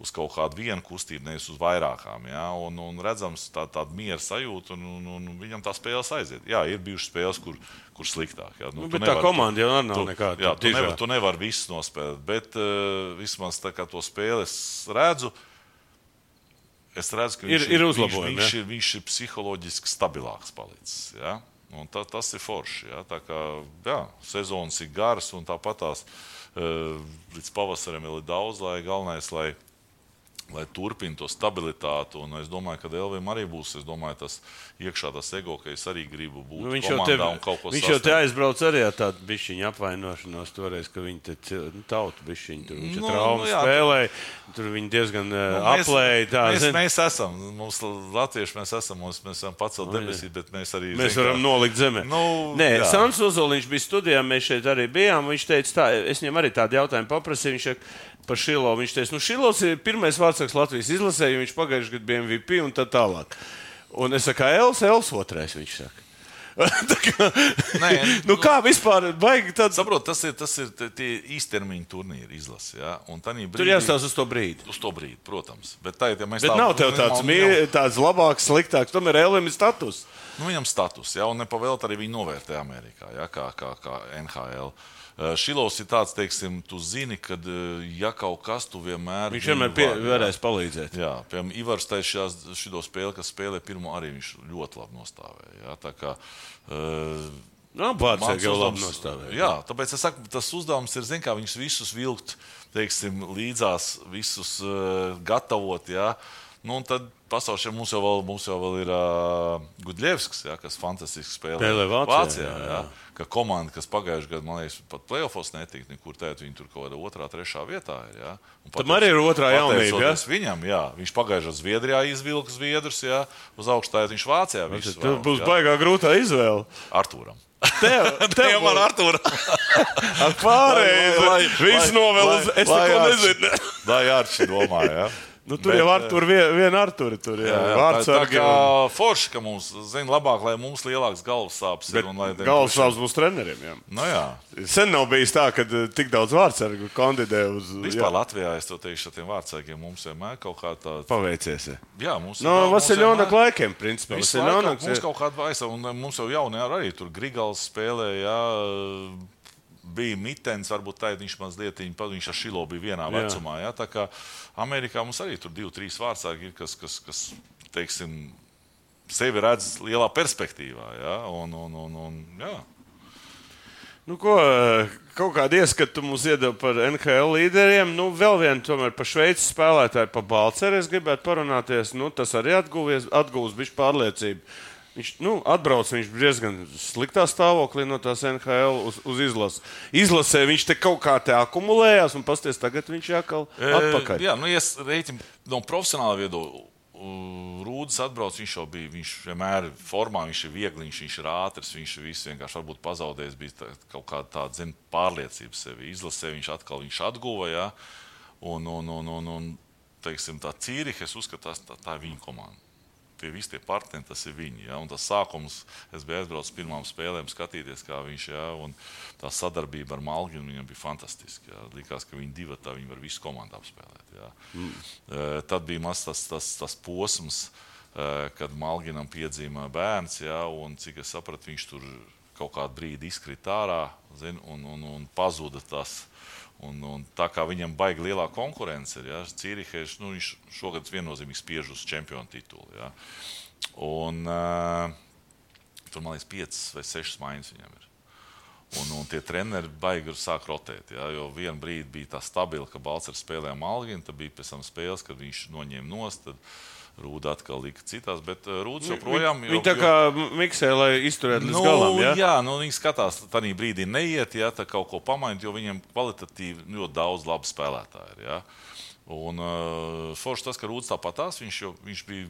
[SPEAKER 3] uz kaut kādu vienu kustību, nevis uz vairākām. Ja? Un, un redzams, tā, tāda miera sajūta, un, un, un viņam tā spēles aiziet. Jā, ir bijušas spēles, kur, kur sliktāk. Ja?
[SPEAKER 2] Nu,
[SPEAKER 3] tu
[SPEAKER 2] bet tā
[SPEAKER 3] nevari-
[SPEAKER 2] komanda jau nav
[SPEAKER 3] tu,
[SPEAKER 2] nekāda
[SPEAKER 3] Jā, tu nevari tu nevar visu nospēlēt, bet uh, vismaz tā kā to spēli es redzu. Es redzu, ka
[SPEAKER 2] Ir-
[SPEAKER 3] viņš
[SPEAKER 2] ir
[SPEAKER 3] viņš,
[SPEAKER 2] uzlabojumi,
[SPEAKER 3] viņš,
[SPEAKER 2] ja?
[SPEAKER 3] ir, viņš ir psiholoģiski stabilāks palicis. Ja? Un tā, tas ir forši. Ja? Tā kā jā, sezonas ir garas un tāpat tās uh, līdz pavasarim ir daudz, lai galvenais, lai, lai turpina to stabilitāti. Un es domāju, ka Elvim arī būs domāju, tas iekšā tas ego, ka es arī gribu būt
[SPEAKER 2] Nu, viņš jau te,
[SPEAKER 3] komandā un kaut ko
[SPEAKER 2] viņš jau te
[SPEAKER 3] sasniegt.
[SPEAKER 2] aizbrauca arī ar tādu bišķiņu apvainošanos toreiz, ka viņi te nu, tautu bišķiņu tur viņš
[SPEAKER 3] Nu,
[SPEAKER 2] nu, traumu
[SPEAKER 3] nu jā,
[SPEAKER 2] spēlēja. Tur viņi diezgan
[SPEAKER 3] Nu, mēs-
[SPEAKER 2] aplēja. Tā,
[SPEAKER 3] mēs,
[SPEAKER 2] zin,
[SPEAKER 3] mēs esam, mums latvieši mēs esam, mums, mēs varam pacelt debesīs, bet mēs arī
[SPEAKER 2] Mēs
[SPEAKER 3] zin,
[SPEAKER 2] varam
[SPEAKER 3] kā-
[SPEAKER 2] nolikt zemē.
[SPEAKER 3] Nu,
[SPEAKER 2] Nē,
[SPEAKER 3] jā.
[SPEAKER 2] Sants Ozoliņš bija studijā, mēs šeit arī bijām. Viņš teica, tā, es viņam arī tādu jautājumu paprasīju. Viņš par Šilo. Viņš teica, nu Šilovs ir pirmais vārdsargs Latvijas izlasē, jo viņš pagājušajā gadā bija MVP un tā tālāk. Un es saku, Els, Els otrais, viņš saka. Kā,
[SPEAKER 3] Nē,
[SPEAKER 2] nu, kā vispār baigi tāds?
[SPEAKER 3] Saprot, tas ir, tas ir tie īstermiņa turnīri izlase. Ja? Tanī
[SPEAKER 2] Tur
[SPEAKER 3] brīdī-
[SPEAKER 2] jāstāsta uz to brīdi.
[SPEAKER 3] Uz to brīdi, protams. Bet, tā, ja
[SPEAKER 2] Bet
[SPEAKER 3] tā-
[SPEAKER 2] nav tev tāds, mie, tāds labāks, sliktāks. Tomēr Elim ir status.
[SPEAKER 3] Nu, viņam status, ja, un nepavēlēt arī viņu novērtē Amerikā, ja, kā, kā, kā NHL. Uh, Šilovs ir tāds, teiksim, tu zini, ka, ja kaut kas tu vienmēr.
[SPEAKER 2] Viņš vienmēr pie, varēs palīdzēt.
[SPEAKER 3] Jā, piemēram, Ivars taisa šo spēli, kas spēlē pirmo, arī viņš ļoti labi nostāvēja. Jā, tā kā, uh,
[SPEAKER 2] Bārts
[SPEAKER 3] Mans
[SPEAKER 2] jau labi nostāvēja.
[SPEAKER 3] Jā, tāpēc es saku, tas uzdevums ir, zin, kā viņus visus vilkt, teiksim, līdzās, visus uh, gatavot. Jā. Nu, un tad pasaules mums jau vēl, mums jau vēl ir uh, Gudļevskis, jā, kas fantastiski spēlē.
[SPEAKER 2] Spēlē Vācijā, jā,
[SPEAKER 3] jā. Ka komanda, kas pagājušajā gadā, man liekas, pat playoffs netika nekur tēt, viņi tur kaut kādā otrā, trešā vietā ir. Un
[SPEAKER 2] Tam arī ir otrā jaunība,
[SPEAKER 3] pateicoties Viņam, jā, viņš pagājušajā Zviedrijā izvilka Zviedrus, jā, uz augšstāju viņš Vācijā. visus
[SPEAKER 2] Tur
[SPEAKER 3] vēl,
[SPEAKER 2] būs
[SPEAKER 3] jā.
[SPEAKER 2] baigā grūtā izvēle.
[SPEAKER 3] Artūram.
[SPEAKER 2] Tev, tev
[SPEAKER 3] Tev ar Artūru.
[SPEAKER 2] ar pārējiem. Viss novēl uz. Es neko nezinu.
[SPEAKER 3] Lai Arčs domā, jā.
[SPEAKER 2] Nu, tur
[SPEAKER 3] Bet,
[SPEAKER 2] jau ar tur vien, vien ar tur. tur jā,
[SPEAKER 3] Jā, jā,
[SPEAKER 2] vārds
[SPEAKER 3] tā, tā kā
[SPEAKER 2] un-
[SPEAKER 3] forši, ka mums zina labāk, lai mums lielāks galvas sāpes ir.
[SPEAKER 2] galvas sāpes būs treneriem. Jā.
[SPEAKER 3] Nu jā.
[SPEAKER 2] Sen nav bijis tā, ka eh, tik daudz vārdsargu kandidē uz.
[SPEAKER 3] Vispār Latvijā es to teikšu ar tiem vārdsargiem. Mums vienmēr kaut kā tāda.
[SPEAKER 2] Paveicies. jā.
[SPEAKER 3] Jā, mums
[SPEAKER 2] No
[SPEAKER 3] mums
[SPEAKER 2] Vasiljona laikiem, principā.
[SPEAKER 3] Laiku Mums kaut kāda vaisa, un eh, mums jau jaunie ar- arī tur Grigals spēlēja. Bija mitens, varbūt tā, viņš mazliet, viņš ar Šilo bija vienā
[SPEAKER 2] Jā.
[SPEAKER 3] vecumā. Jā, tā kā Amerikā mums arī tur divi, trīs vārdsargi ir, kas, kas, kas teiksim, sevi redz lielā perspektīvā. Jā, un, un, un, un, jā.
[SPEAKER 2] Nu, ko, kaut kādu ieskatu mums iedod par NHL līderiem. Nu, vēl vienu tomēr par Šveices spēlētāju, par Balceru. Es gribētu parunāties. Nu, tas arī atguvies, atgūs bišķi pārliecību. Viņš nu, atbrauc, viņš bija diezgan sliktā stāvoklī no tās NHL uz, uz izlases. Izlasē viņš te kaut kā te akumulējās, un pasties, tagad viņš ir atkal atpakaļ.
[SPEAKER 3] E, jā, nu, ja es reiķinu no profesionāla viedokļa. Rūdas atbrauc, viņš jau bija, viņš vienmēr ir formā, viņš ir viegli, viņš, ir ātrs, viņš ir viss vienkārši varbūt pazaudējis, bija tā, kaut kāda tāda, zin, pārliecība sevi. Izlasē viņš atkal viņš atguva, jā, un, un, un, un, un teiksim, tā Cīriha, es uzskatu, tā, tā ir viņa komanda. Tie visi tie partneri, tas ir viņi. Ja? Un tas sākums, es biju aizbraucis pirmām spēlēm, skatīties, kā viņš. Ja? Un Tā sadarbība ar Malginu viņam bija fantastiska. Ja? Likās, ka viņi divi tā viņi var visu komandu apspēlēt. Ja? Mm. Tad bija maz tas, tas, tas posms, eh, kad Malginam piedzima bērns, ja? un cik es sapratu, viņš tur kaut kādu brīdi izkrita ārā zin, un, un, un pazuda tas. Un, un tā kā viņam baigi lielā konkurence ir, ja, Cīrihēs, nu, šogad viennozīmīgi spiež uz čempionu titulu. Ja. Un, uh, tur, man liekas, piecas vai sešas maiņas viņam ir. Un, un tie treneri baigi sāk rotēt. Ja, jo vienā brīdī bija tā stabila, ka Balčers spēlēja Malginu, tad bija pēc tam spēles, kad viņš noņēma nost. Tad, Rūda atkal lika citās, bet uh, Rūds joprojām
[SPEAKER 2] Viņi viņi tā kā miksē, lai izturētu līdz galam. Ja?
[SPEAKER 3] jā, nu, viņi skatās, tādā brīdī neiet, ja tā kaut ko pamainīt, jo viņiem kvalitatīvi ļoti daudz labu spēlētāju ir. Ja? Un uh, forši tas, ka Rūds tāpatās, viņš, jau, viņš bija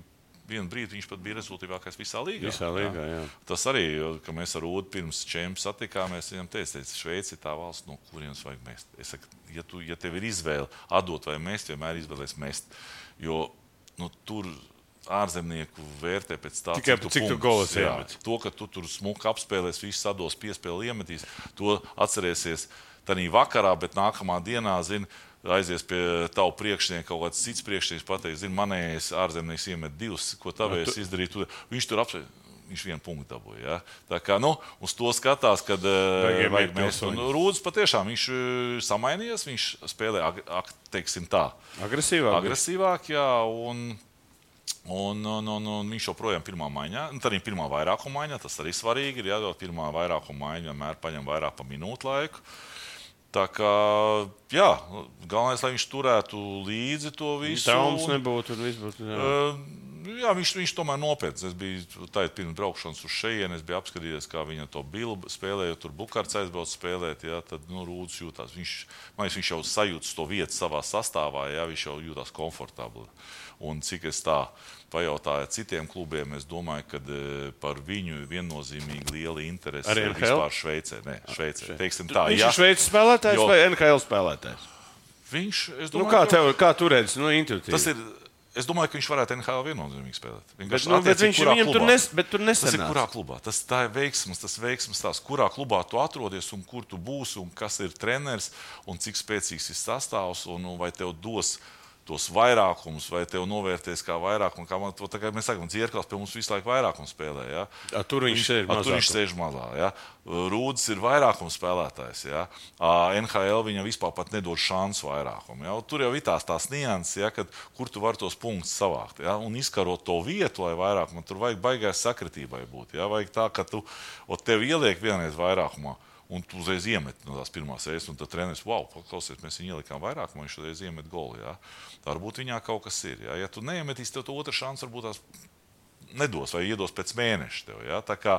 [SPEAKER 3] vienu brīdi, viņš pat bija rezultātīvākais visā līgā.
[SPEAKER 2] Visā līgā, jā.
[SPEAKER 3] Tas arī, ka mēs ar Rūdu pirms čempiona satikāmies, viņam teica, teica Šveici ir tā valsts, no kurienes vajag mest. Es saku, ja, tu, ja tev ir izvēle atdot vai mest, vienmēr izvēlēs mest. Jo, nu, tur ārzemnieku vērtē pēc tā,
[SPEAKER 2] Tikai cik tu golas iemet.
[SPEAKER 3] To, ka tu tur smuki apspēlēsi, viss sados piespēli iemetīs, to atcerēsies tādā vakarā, bet nākamā dienā, zini, aizies pie tavu priekšnieka, kaut kāds cits priekšnieks pateiks, zini, manējais ārzemnieks iemet divus, ko tavēs tu... izdarīt. Viņš tur apspēlēja. Viņš vienu punktu dabūja. Ja? Tā kā nu, uz to skatās, kad uh, vajag mēs. Un Rūds patiešām viņš uh, samainījies, viņš spēlē ag, ag, teiksim tā.
[SPEAKER 2] Agresīvāk.
[SPEAKER 3] Agresīvāk, jā. Un, Un, un, un, un viņš joprojām ir pirmā maiņā. Nu, Tad ir pirmā vairākuma maiņa. Tas arī svarīgi. Ir jādod pirmā vairākuma maiņa, vienmēr paņem vairāk par minūtu laiku. Tā kā, jā, galvenais, lai viņš turētu līdzi to visu.
[SPEAKER 2] Traumas nebūtu, un viss būtu. Jā.
[SPEAKER 3] Uh, jā, viņš, viņš tomēr nopietns. Es biju tādā pirms braukšanas uz šejienes, es biju apskatījies, kā viņa to bilbu spēlēja. Tur Bukārts aizbrauc spēlēt, jā, tad nu, Rūds jūtas. Viņš, man viņš jau sajūta to vietu savā sastāvā, jā, viņš jau jūtas komfortabli. Un cik es tā pajautāju citiem klubiem, es domāju, ka e, par viņu viennozīmīgi liela interese
[SPEAKER 2] Arī
[SPEAKER 3] ir vispār Šveicē. Nē, Šveicē. Teiksim tā,
[SPEAKER 2] Viņš
[SPEAKER 3] ja
[SPEAKER 2] ir Šveices spēlētājs
[SPEAKER 3] Jo-
[SPEAKER 2] vai NHL spēlētājs?
[SPEAKER 3] viņš,
[SPEAKER 2] Nu,
[SPEAKER 3] domāju,
[SPEAKER 2] kā
[SPEAKER 3] ka-
[SPEAKER 2] tev kā tu redzi? Nu, intuitīvi.
[SPEAKER 3] Tas ir Es domāju, ka viņš varētu NHL viennozīmīgi spēlēt.
[SPEAKER 2] Bet, nu, bet viņš viņam tur,
[SPEAKER 3] klubā.
[SPEAKER 2] nes, bet tur
[SPEAKER 3] Tas ir kurā klubā. Tas tā ir veiksmes, tas veiksmes tās, kurā klubā tu atrodies un kur tu būsi un kas ir treneris un cik spēcīgs ir sastāvs un, un vai tev dos tos vairākumus, vai tev novērtēs kā vairākumu. Kā man, to, tā kā mēs sakām, Dzirkals pie mums visu laiku vairākumu spēlē. Ja?
[SPEAKER 2] A, tur viņš sēž
[SPEAKER 3] a, tur viņš sēž mazā. Ja? Rūdas ir vairākums spēlētājs. Ja? NHL viņam vispār pat nedod šansu vairākumu. Ja? Tur jau ir tās, tās nianses, ja? kad, kur tu vari tos punktus savākt. Ja? Un izkarot to vietu, lai vairākumā tur vajag baigās sakritībai būt. Ja? Vajag tā, ka tu ot, tev ieliek vienreiz vairākumā. Un tu uzreiz iemet no tās pirmās reizes, un tad treneris, wow, klausies, mēs viņu ielikām vairāk, un viņš uzreiz iemet golu. Ja? Tā varbūt viņā kaut kas ir. Ja, ja tu neiemetīsi, tad otrs šāds varbūt tās nedos vai iedos pēc mēneša. Tev, ja? Tā kā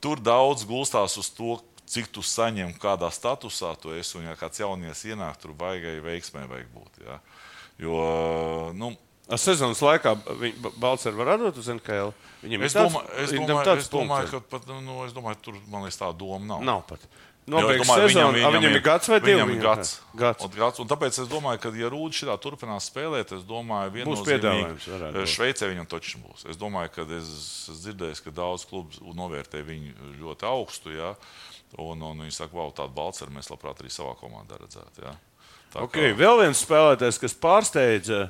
[SPEAKER 3] Tur daudz gulstās uz to, cik tu saņem, kādā statusā tu esi. Un, ja kāds jaunieks ienāk, tur baigai veiksmē vajag būt. Ja? Jo, nu,
[SPEAKER 2] A, Sezonas laikā Balčers var atdot uz NHL. Viņam
[SPEAKER 3] es,
[SPEAKER 2] ir tāds-
[SPEAKER 3] domāju, es,
[SPEAKER 2] viņam
[SPEAKER 3] domāju,
[SPEAKER 2] tāds
[SPEAKER 3] es domāju,
[SPEAKER 2] punkts.
[SPEAKER 3] ka pat, nu, es domāju, tur man liekas, tā doma nav.
[SPEAKER 2] Nav pat. Nobeigts sezonu, viņam, viņam ir gads vai divi?
[SPEAKER 3] Viņam ir gads.
[SPEAKER 2] gads.
[SPEAKER 3] Un, gads. Un tāpēc es domāju, ka, ja Rūda šitā turpinās spēlēt, es domāju,
[SPEAKER 2] varētu būt.
[SPEAKER 3] Šveicē viņam taču būs. Es domāju, ka es, es dzirdēju, ka daudz klubu novērtē viņu ļoti augstu. Ja? Un, un viņi saka, wow, tādu balceru mēs labprāt arī savā komandā redzētu. Ja? Tā
[SPEAKER 2] Okay, vēl viens spēlētājs, kas pārsteidza,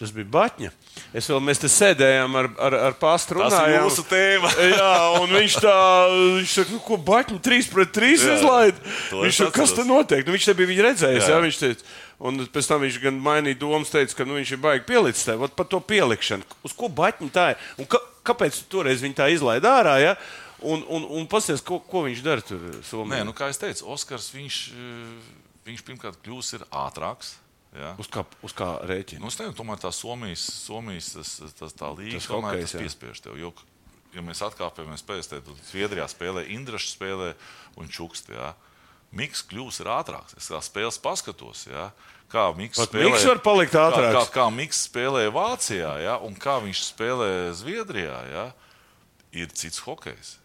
[SPEAKER 2] tas bija Batņa. Es vēl mēs te sēdējām ar, ar, ar pāstu
[SPEAKER 3] Tas ir jūsu tēma.
[SPEAKER 2] Jā, un viņš tā, viņš saka, nu, ko Batņa 3 pret 3
[SPEAKER 3] Jā,
[SPEAKER 2] izlaid.
[SPEAKER 3] to
[SPEAKER 2] Viņš saka, kas te notiek? Nu, viņš te bija viņu redzējis, jā.
[SPEAKER 3] Jā.
[SPEAKER 2] viņš teica. Un pēc tam viņš gan mainīja domas, teica, ka nu, viņš ir baigi pielicis Ot par to pielikšanu. Uz ko Batņa tā ir? Un ka, kāpēc toreiz viņi tā izlaid ārā? Ja? Un, un, un pasies, ko, ko viņš dara tur Somijā?
[SPEAKER 3] Nē, nu, kā jau teicu, Oskars viņš, eh, viņš pirmkārt kļūs ir ātrāks. Ja?
[SPEAKER 2] Uz kā, uz kā rēķina?
[SPEAKER 3] Nu, es nezinu, tomēr tā Somijas, Somijas tas, tas, tā līnija tomēr
[SPEAKER 2] hokejs,
[SPEAKER 3] tas piespiež tev. Jo, ja mēs atkāpjamies tam, tad Zviedrijā spēlē Indrašs spēlē un Čukst. Ja? Miks kļūs ir ātrāks. Es kā spēles paskatos. Ja? Kā Miks
[SPEAKER 2] Pat
[SPEAKER 3] spēlē,
[SPEAKER 2] Miks var palikt
[SPEAKER 3] kā,
[SPEAKER 2] ātrāks.
[SPEAKER 3] kā, kā Miks spēlē Vācijā ja? un kā viņš spēlē Zviedrijā, ja? ir cits hokejs.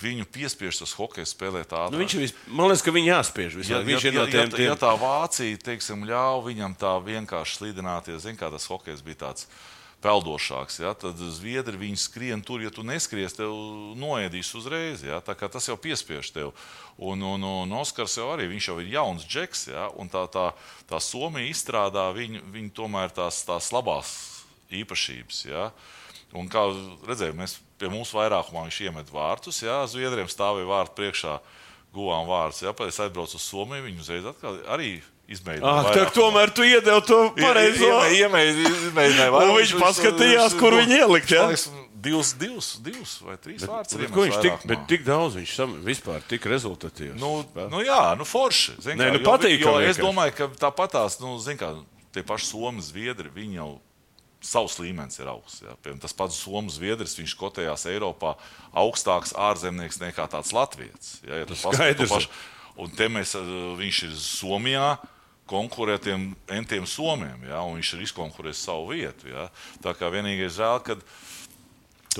[SPEAKER 3] Viņu piespiež tas hokejs spēlēt ātrāk.
[SPEAKER 2] Nu, viņš vis- man liekas, ka viņi jāspiež. visu
[SPEAKER 3] Ja,
[SPEAKER 2] laiku.
[SPEAKER 3] ja,
[SPEAKER 2] viņš ir no tiem,
[SPEAKER 3] ja,
[SPEAKER 2] tiem
[SPEAKER 3] ja tā Vācija teiksim, ļauj viņam tā vienkārši slidināties, zin, kā tas hokejs bija tāds peldošāks, ja, tad zviedri viņi skrien tur, ja tu neskries, tev noēdīs uzreiz. Ja, tas jau piespiež tev. Un, un, un Oskars jau arī viņš jau ir jauns džeks, ja, un tā, tā, tā Somija izstrādā viņu, viņu tomēr tās, tās labās īpašības. Ja. Un kā redzējām, mēs pie mums vairākumā viņš iemet vārtus. Jā, Zviedriem stāvēja vārtu priekšā, guvām vārdus. Jā, pēc tam aizbraucu uz Somiju, viņi uzreiz atkal arī izmēģināja.
[SPEAKER 2] Ah, tomēr tu iedevi to pareizo.
[SPEAKER 3] Izmēģināja,
[SPEAKER 2] Un viņš paskatījās, kur viņi ielikt, jā?
[SPEAKER 3] Divus, divus, divus vai trīs vārdus.
[SPEAKER 2] Bet, viņš tik, bet tik daudz viņš sam, vispār tik rezultatīvs.
[SPEAKER 3] Nu, nu jā, nu forši. zin
[SPEAKER 2] Nē,
[SPEAKER 3] kā,
[SPEAKER 2] nu
[SPEAKER 3] jo-
[SPEAKER 2] patīkami
[SPEAKER 3] Jo es domāju, ka tāpatās, nu, zin kā, tie paši Somijas zviedri, viņi jau savs līmenis ir augsts. Ja? Piemēram, tas pats Somijas zviedris, viņš kotējās Eiropā augstāks ārzemnieks nekā tāds Latvijas. Ja, ja to
[SPEAKER 2] Skaidrs.
[SPEAKER 3] pašu- Un te mēs, eh, viņš ir Somijā. Konkurē tiem entiem somiem, ja, un viņš ir izkonkurējis savu vietu. Ja. Tā kā vienīgais žēl, ka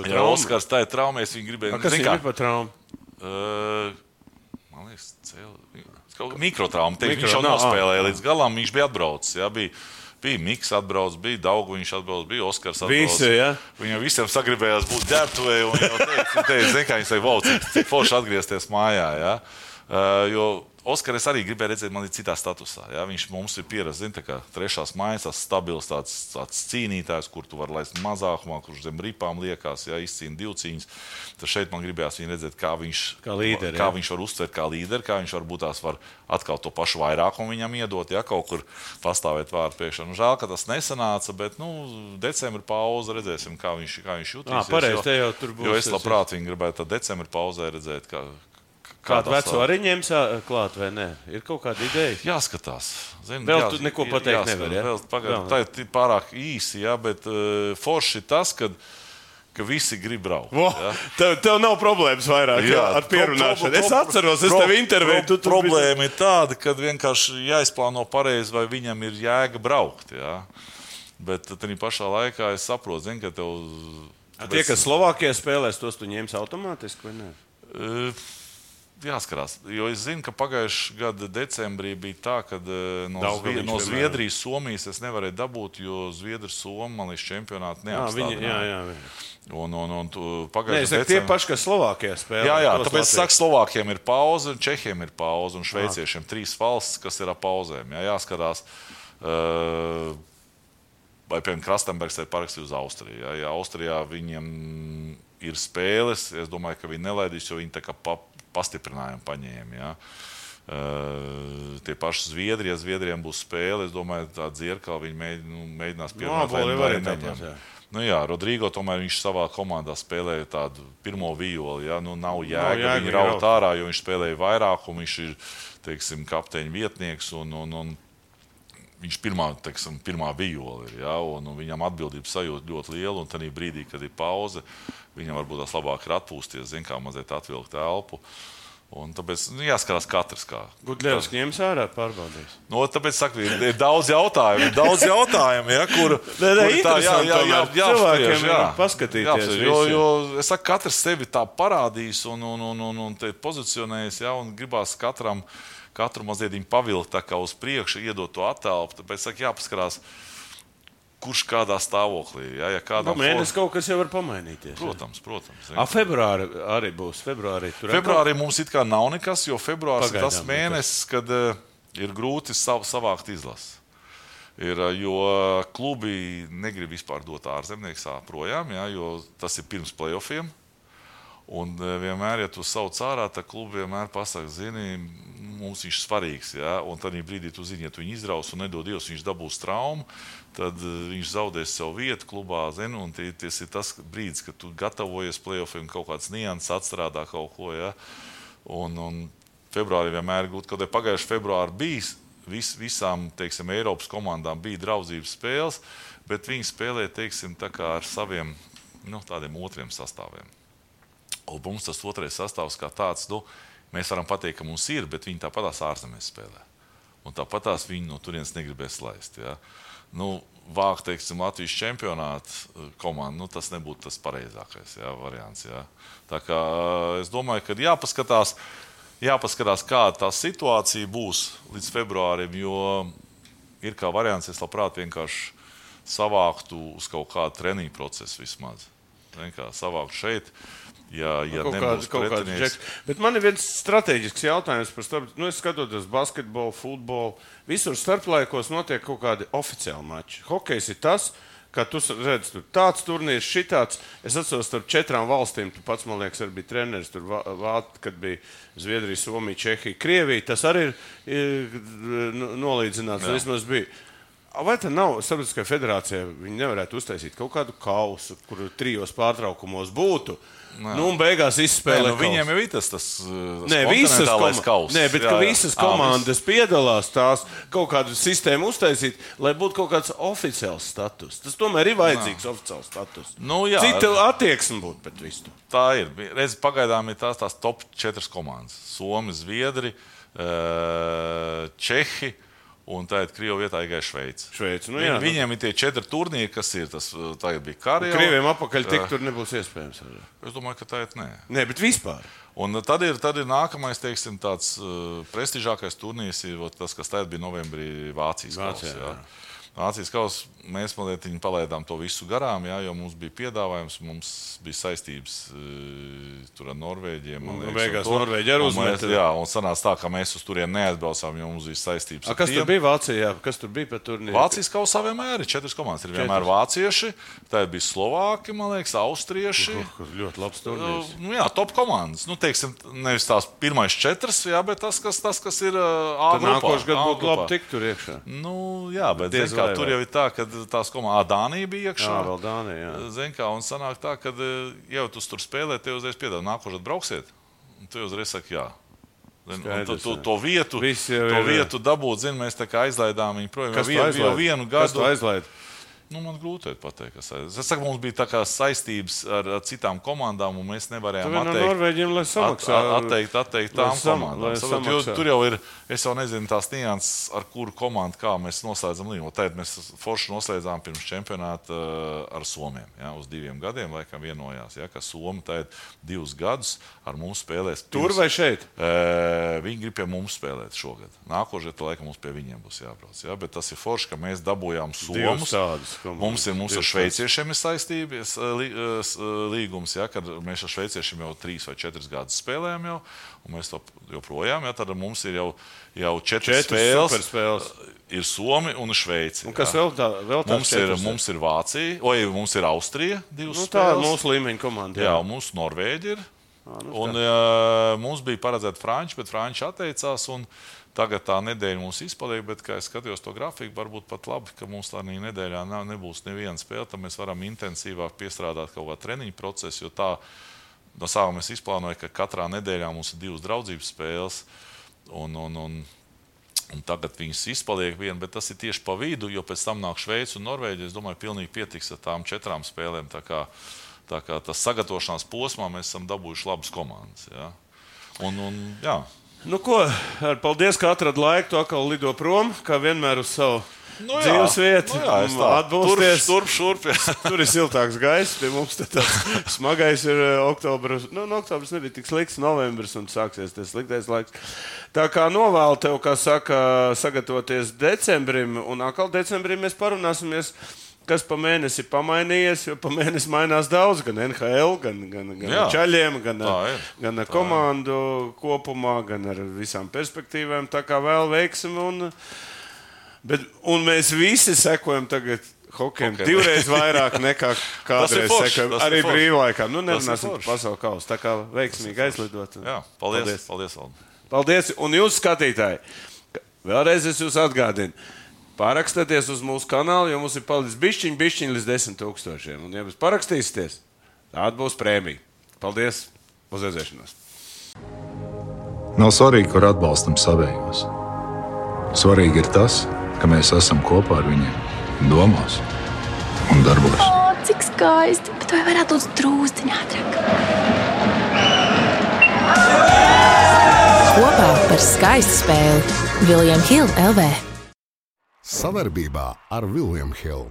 [SPEAKER 3] ja? Oskars tā ir traumēs, viņi gribēja
[SPEAKER 2] Kas viņam ir par traumu?
[SPEAKER 3] Uh, man liekas, cēl... mikrotrauma.
[SPEAKER 2] Mikro-
[SPEAKER 3] viņš jau nospēlēja līdz galam, viņš bija atbraucis. Jā, bija, bija Mikls atbraucis, bija Daugu, viņš atbraucis, bija Oskars atbraucis.
[SPEAKER 2] Visi, jā?
[SPEAKER 3] Viņam visiem sagribējās būt ģērbtuvē, un viņš teica, kā viņš teica, wow, cik, cik forši atgriezties mājā. Jā. Uh, jo Oskars arī gribēja redzēt mani citā statusā. Jā. Viņš mums ir pieredzējis, zin, tā kā trešās mājas, tas stabils tāds, tāds cīnītājs, kur tu vari laist mazākumā, kurš zem ripām liekas, ja izcīna divcīņas. Tad šeit man gribējās viņu redzēt, kā viņš,
[SPEAKER 2] Kā līderi,
[SPEAKER 3] kā
[SPEAKER 2] jā.
[SPEAKER 3] viņš var uztvert kā līderi, kā viņš varbūt tās var atkal to pašu vairākumu viņam iedot, ja kaut kur pastāvēt vārdu priekšā. Nu, žēl, ka tas nesanāca, bet nu, decembra pauze redzēsim, kā viņš, kā viņš jutīsies.
[SPEAKER 2] Ā, pareizi,
[SPEAKER 3] jo-
[SPEAKER 2] jau tur būs
[SPEAKER 3] Jo es labprāt viņu gribētu decembra pauzē redzēt, kā,
[SPEAKER 2] Kādu veco arī ņems klāt vai nē? Ir kaut kāda ideja.
[SPEAKER 3] Jāskatās. Zin,
[SPEAKER 2] Vēl tu neko pateikt
[SPEAKER 3] jāskatās.
[SPEAKER 2] nevari, ja?
[SPEAKER 3] Vēl, pagaid,
[SPEAKER 2] ne.
[SPEAKER 3] tā ir pārāk īsi, ja, bet uh, forši tas, kad, ka visi grib braukt.
[SPEAKER 2] Vo,
[SPEAKER 3] ja.
[SPEAKER 2] tev, tev nav problēmas vairāk jā, ar pierunāšanu. Es atceros, es tev intervēju. Tu, tu
[SPEAKER 3] Problēma ir tāda, ka vienkārši jāizplāno pareizi, vai viņam ir jēga braukt. Ja. Bet tad pašā laikā es saprotu, zin, ka tev.
[SPEAKER 2] Tie, kas Slovākijā spēlēs, tos tu ņems automātiski vai nē?
[SPEAKER 3] Uh, Jāskarās, jo es zinu, ka pagājušā gada decembrī bija tā, ka eh, no,
[SPEAKER 2] Daugaviņš,
[SPEAKER 3] Zvie, no. Zviedrijas, Somijas es nevarēju dabūt, jo Zviedrijas Somija līdz čempionātam
[SPEAKER 2] Jā, jā, jā. viņi.
[SPEAKER 3] Un, un, un
[SPEAKER 2] es
[SPEAKER 3] pagājušajā
[SPEAKER 2] saku, tie paši, kas Slovākijā spēlē.
[SPEAKER 3] Jā, jā tāpēc
[SPEAKER 2] Latvijas.
[SPEAKER 3] saka, Slovākiem ir pauze, Čehiem ir pauze, un Šveiciešiem trīs valstis, kas ir ap pauzēm. Jā, jāskatās, uh, vai piemēram Krastenbergs ir parakstījis uz Austriju. Jā, ja Austrijā viņiem ir spēles, es domāju, ka viņi nelaidīs, jo viņi tā kā pa, pastiprinājumu paņēma. Jā. Uh, tie paši Zviedrija, Zviedrijam būs spēle. Es domāju, tā dzirkā viņi mēģ, nu, mēģinās pierunāt,
[SPEAKER 2] Āboli
[SPEAKER 3] vai
[SPEAKER 2] arī
[SPEAKER 3] neņem.
[SPEAKER 2] tāpat, jā.
[SPEAKER 3] Nu, jā, Rodrigo tomēr viņš savā komandā spēlēja tādu pirmo violi. Jā, nu, nav jēga
[SPEAKER 2] jēga
[SPEAKER 3] viņu raut. ārā, jo viņš spēlēja vairāk, un viņš ir teiksim, kapteiņa vietnieks. Un, un, un viņš pirmā, teiksim, pirmā viola ir. Ja, un, un viņam atbildības sajūta ļoti liela. Un tajā brīdī, kad ir pauze, viņam varbūt tās labāk ir atpūsties, zin, kā mazliet atvilkt elpu. Un tāpēc nu, jāskatās katrs. Kā.
[SPEAKER 2] Gudļevs ņems ārā, pārbaudīs.
[SPEAKER 3] No, tāpēc saku, ir, ir daudz jautājumu, ir daudz jautājumu, ja, kur,
[SPEAKER 2] Nē, nē,
[SPEAKER 3] kur tā, jā, jā, jā, jā,
[SPEAKER 2] Cilvēkiem ir paskatīties
[SPEAKER 3] jāapspriež, jo,
[SPEAKER 2] visiem.
[SPEAKER 3] jo es saku, katrs sevi tā parādīs un, un, un, un, un pozicionējas, ja, un gribās katram, katru mazliet pavilkt uz priekšu, iedot to attēlu. Tāpēc saku, jāpaskarās, kurš kādā stāvoklī. Ja, ja
[SPEAKER 2] Nu,
[SPEAKER 3] kādam
[SPEAKER 2] mēnesis
[SPEAKER 3] for-
[SPEAKER 2] kaut kas jau var pamainīties.
[SPEAKER 3] Protams, protams.
[SPEAKER 2] A, februāri arī būs. Februārī tur
[SPEAKER 3] Februārī mums it kā nav nekas, jo februāris ir tas
[SPEAKER 2] Pagaidām
[SPEAKER 3] mēnesis, kad uh, ir grūti sav, savākt izlasi. Ir, uh, jo klubi negrib vispār dot ārzemniekus projām, jā, jo tas ir pirms playoffiem. Un uh, vienmēr, ja tu sauc ārā, tad klubi vienmēr pasaka, zini, mums viņš ir svarīgs. Jā, un tad brīdī tu zini, ja tu viņu izraus un nedod Dievs, viņš dabūs traumu, tad uh, viņš zaudēs savu vietu klubā. Zini, un tas ir tas brīdis, kad tu gatavojies playoffiem, kaut kāds nianses atstrādā kaut ko. Jā. Un, un februārī vienmēr kad pagājušajā februārī bija. Vis, visām teiksim, Eiropas komandām bija draudzības spēles, bet viņi spēlēja teiksim, ar saviem nu, tādiem otriem sastāviem. Mums tas otrais sastāvs kā tāds, nu, mēs varam pateikt, ka mums ir, bet viņi tāpatās ārzemēs spēlē. Un tāpatās viņi no turienes negribēs laist. Ja. Nu, vākt, teiksim, Latvijas čempionāta komandu, nu, tas nebūtu tas pareizākais ja, variants. Ja. Tā kā eh, es domāju, ka jāpaskatās, jāpaskatās, kāda tā situācija būs līdz februārim, jo ir kā variants, es labprāt vienkārši savāktu uz kaut kādu treniņu procesu vismaz. Zini kā Savākt šeit, ja, ja
[SPEAKER 2] kaut
[SPEAKER 3] nebūs
[SPEAKER 2] kāds, kaut kāds
[SPEAKER 3] pretinieks.
[SPEAKER 2] džeks. Bet man ir viens strateģisks jautājums par starp. Nu, es skatos basketbolu, futbolu. Visur starplaikos notiek kaut kādi oficiāli mači. Hokejs ir tas, ka tu redzi, tur tāds turnīrs, šitāds. Es atceros, starp četrām valstīm, tu pats, man liekas, arī bija treneris. Tur, Vā- Vāt, kad bija Zviedrija, Somija, Čehija, Krievija. Tas arī ir, ir nu, nolīdzināts. Vismaz bija. Vai tā nav starptautiskā federācija? Viņi nevarētu uztaisīt kaut kādu kausu, kur trijos pārtraukumos būtu. Nē. Nu, un beigās
[SPEAKER 3] Nē,
[SPEAKER 2] izspēlēt.
[SPEAKER 3] nu, viņiem jau ir tas, uh,
[SPEAKER 2] Nē, visas, koma-
[SPEAKER 3] kauss.
[SPEAKER 2] Nē, bet
[SPEAKER 3] Jā,
[SPEAKER 2] jā, visas komandas piedalās tās kaut kādu sistēmu uztaisīt, lai būtu kaut kāds oficiāls status. Tas tomēr ir vajadzīgs oficiāls status.
[SPEAKER 3] Nu, jā.
[SPEAKER 2] Cita attieksme būtu pret visu.
[SPEAKER 3] Tā ir. Redz, pagaidām ir tās, tās top 4 komandas. Somija, Zviedri, eh, Čehi. Un tagad Krievijā vietā ir Šveice.
[SPEAKER 2] Šveice, nu
[SPEAKER 3] Viņ,
[SPEAKER 2] jā, nu.
[SPEAKER 3] viņiem ir tie četri turnīri, kas ir. Tas eh, tagad bija Karajā.
[SPEAKER 2] Krieviem apakaļ tik tur nebūs iespējams.
[SPEAKER 3] Es domāju, ka tā ir nē.
[SPEAKER 2] Nē, bet vispār.
[SPEAKER 3] Un tad ir, tad ir nākamais, teiksim, tāds uh, prestižākais turnīrs, ir tas, kas tagad bija novembrī Vācijas
[SPEAKER 2] Vācijā,
[SPEAKER 3] kausā.
[SPEAKER 2] Jā.
[SPEAKER 3] Vācijas kausā mēs mazliet palaidām to visu garām, jā, jo mums bija piedāvājums, mums bija saistības uh, tur ar Norvēģiem. liekas,
[SPEAKER 2] beigās
[SPEAKER 3] un to.
[SPEAKER 2] Norvēģi arī uzmeta.
[SPEAKER 3] Jā, un sanāca tā, ka mēs uz turieni neatbraucām, jo mums bija saistības.
[SPEAKER 2] A, kas tur bija Vācijā? Kas tur bija par turnīru?
[SPEAKER 3] Vācijas kausā vienmēr ir četras komandas. Ir vienmēr vācieši, tad bija slovāki, man liekas, austrieši.
[SPEAKER 2] Kur Ļoti labs turnīrs.
[SPEAKER 3] Nu, jā, top komandas. Nu, teiksim, nevis tās pirmās četras, jā, bet tas, kas, tas, kas ir uh, A grupā.
[SPEAKER 2] nākošais gads būtu labi tikt tur iekšā.
[SPEAKER 3] Nu, jā, bet
[SPEAKER 2] Diez
[SPEAKER 3] zin, kā,
[SPEAKER 2] vai
[SPEAKER 3] tur jau ir tā, ka tās komandas Dānija bija iekšā.
[SPEAKER 2] Jā, vēl Dānija. Jā.
[SPEAKER 3] Zin, kā, un sanāk tā, ka uh, jau tu tur spēlē, te uzreiz piedāvā nākošais brauksiet. Un tu uzreiz saki, jā. Tu,
[SPEAKER 2] Skaidrs,
[SPEAKER 3] tu,
[SPEAKER 2] jā.
[SPEAKER 3] to vietu, to vietu dabūt, zin, mēs tā kā aizlaidām viņu projām.
[SPEAKER 2] Kas
[SPEAKER 3] Jau vienu, vienu
[SPEAKER 2] Kas to
[SPEAKER 3] gadu. Nu, man grūti pateikt, kas ir. Es saku, mums bija tā kā saistības ar, ar citām komandām, un mēs nevarējām
[SPEAKER 2] no
[SPEAKER 3] atteikt,
[SPEAKER 2] Norvēģiem, lai samaksā.
[SPEAKER 3] at- atteikt, atteikt tām
[SPEAKER 2] sam-
[SPEAKER 3] komandām. Saprot, jo. Tur jau ir, es jau nezinu tās nianses, ar kuru komandu kā mēs noslēdzam līgumu. Tagad mēs forši noslēdzām pirms čempionāta uh, ar Somiem. Ja, uz diviem gadiem laikam vienojās, ja, ka Somi tagad divus gadus ar mums spēlēs.
[SPEAKER 2] Tur
[SPEAKER 3] pirms-
[SPEAKER 2] vai šeit?
[SPEAKER 3] Ē, Viņi grib pie mums spēlēt šogad. Nākošais gadu, laikam, mums pie viņiem būs jābrauc. Ja? Bet tas ir forši, ka mēs dabūjām somus.
[SPEAKER 2] tādas komandas.
[SPEAKER 3] Mums ir mums ar šveiciešiem ir saistības, ē, s- ē, līgums, ja? kad mēs ar šveiciešiem jau trīs vai četras gadus spēlējam. Jau, mēs to joprojām, ja? tad mums ir jau, jau četras,
[SPEAKER 2] Četras
[SPEAKER 3] spēles.
[SPEAKER 2] superspēles.
[SPEAKER 3] Ir Somi un Šveice.
[SPEAKER 2] Un kas
[SPEAKER 3] ja?
[SPEAKER 2] vēl tā- vēl tāds
[SPEAKER 3] mums ir, mums ir Vācija, vai mums ir Austrija.
[SPEAKER 2] Nu, tā ir
[SPEAKER 3] spēles.
[SPEAKER 2] mūsu līmeņa komanda.
[SPEAKER 3] Jā, un mums Norvēģi ir.
[SPEAKER 2] Nu
[SPEAKER 3] Un, uh, mums bija paredzēta Frančija, bet Frančija atteicās. un Tagad tā nedēļa mums izpaliek, bet, kā es skatījos to grafiku, varbūt pat labi, ka mums tā nedēļā nav, nebūs neviena spēle. Tad mēs varam intensīvāk piestrādāt kaut kādu treniņu procesu. Jo tā no sākuma es izplānoju, ka katrā nedēļā mums ir divas draudzības spēles. Un, un, un, un tagad viņas izpaliek viena, bet tas ir tieši pa vidu, jo pēc tam nāk Šveice un Norvēģija. Es domāju, pilnīgi pietiks ar tām četrām spēlēm. Tā kā, tā kā tas sagatavošanās posmā mēs esam dabūjuši labas komandas. Ja? Un, un, jā.
[SPEAKER 2] Nu, ko, paldies, ka atradāt laiku. Tu atkal lido prom, kā vienmēr uz savu
[SPEAKER 3] Nu jā,
[SPEAKER 2] dzīves vietu.
[SPEAKER 3] nu jā, es tā.
[SPEAKER 2] atbūsties.
[SPEAKER 3] Turp, šurp.
[SPEAKER 2] Tur ir siltāks gaiss, pie mums tāds smagais ir eh, oktobris. Nu, no oktobris nebija tik slikts, novembris un sāksies tas sliktais laiks. Tā kā novēlu tev, kā saka, sagatavoties decembrim, un atkal decembrī mēs parunāsimies. Kas pa mēnesi pamainījies, jo pa mēnesi mainās daudz, gan NHL, gan, gan, gan
[SPEAKER 3] Jā,
[SPEAKER 2] čaļiem, gan,
[SPEAKER 3] ir,
[SPEAKER 2] gan ar komandu kopumā, gan ar visām perspektīvām. Tā kā vēl veiksim. Un, bet, un mēs visi sekojam tagad. Hokejam
[SPEAKER 3] Hokejam.
[SPEAKER 2] divreiz vairāk nekā kādreiz sekojam.
[SPEAKER 3] ir
[SPEAKER 2] Arī brīvlaikā. Nu,
[SPEAKER 3] ir
[SPEAKER 2] nerunāsim par pasaules kausu. Tā kā veiksmīgi aizlidot.
[SPEAKER 3] jā.
[SPEAKER 2] Paldies.
[SPEAKER 3] Paldies, paldies
[SPEAKER 2] Paldies! Un jūs, skatītāji, vēlreiz es jūs atgādinu. Parakstieties uz mūsu kanālu, jo mums ir palicis bišķiņi, bišķiņi līdz desmit tūkstošiem. Un, ja jūs parakstīsieties, tāda būs prēmija. Paldies! Uz redzēšanos!
[SPEAKER 4] Nav svarīgi, kur atbalstam savējos. Svarīgi ir tas, ka mēs esam kopā ar viņiem, domās un darbos.
[SPEAKER 5] O, cik skaisti! Bet vai varētu būt drūzciņā ātrāk?
[SPEAKER 6] Kopā par skaistu spēli Viljams Hilde LV.
[SPEAKER 1] Savarbībā ar William Hill.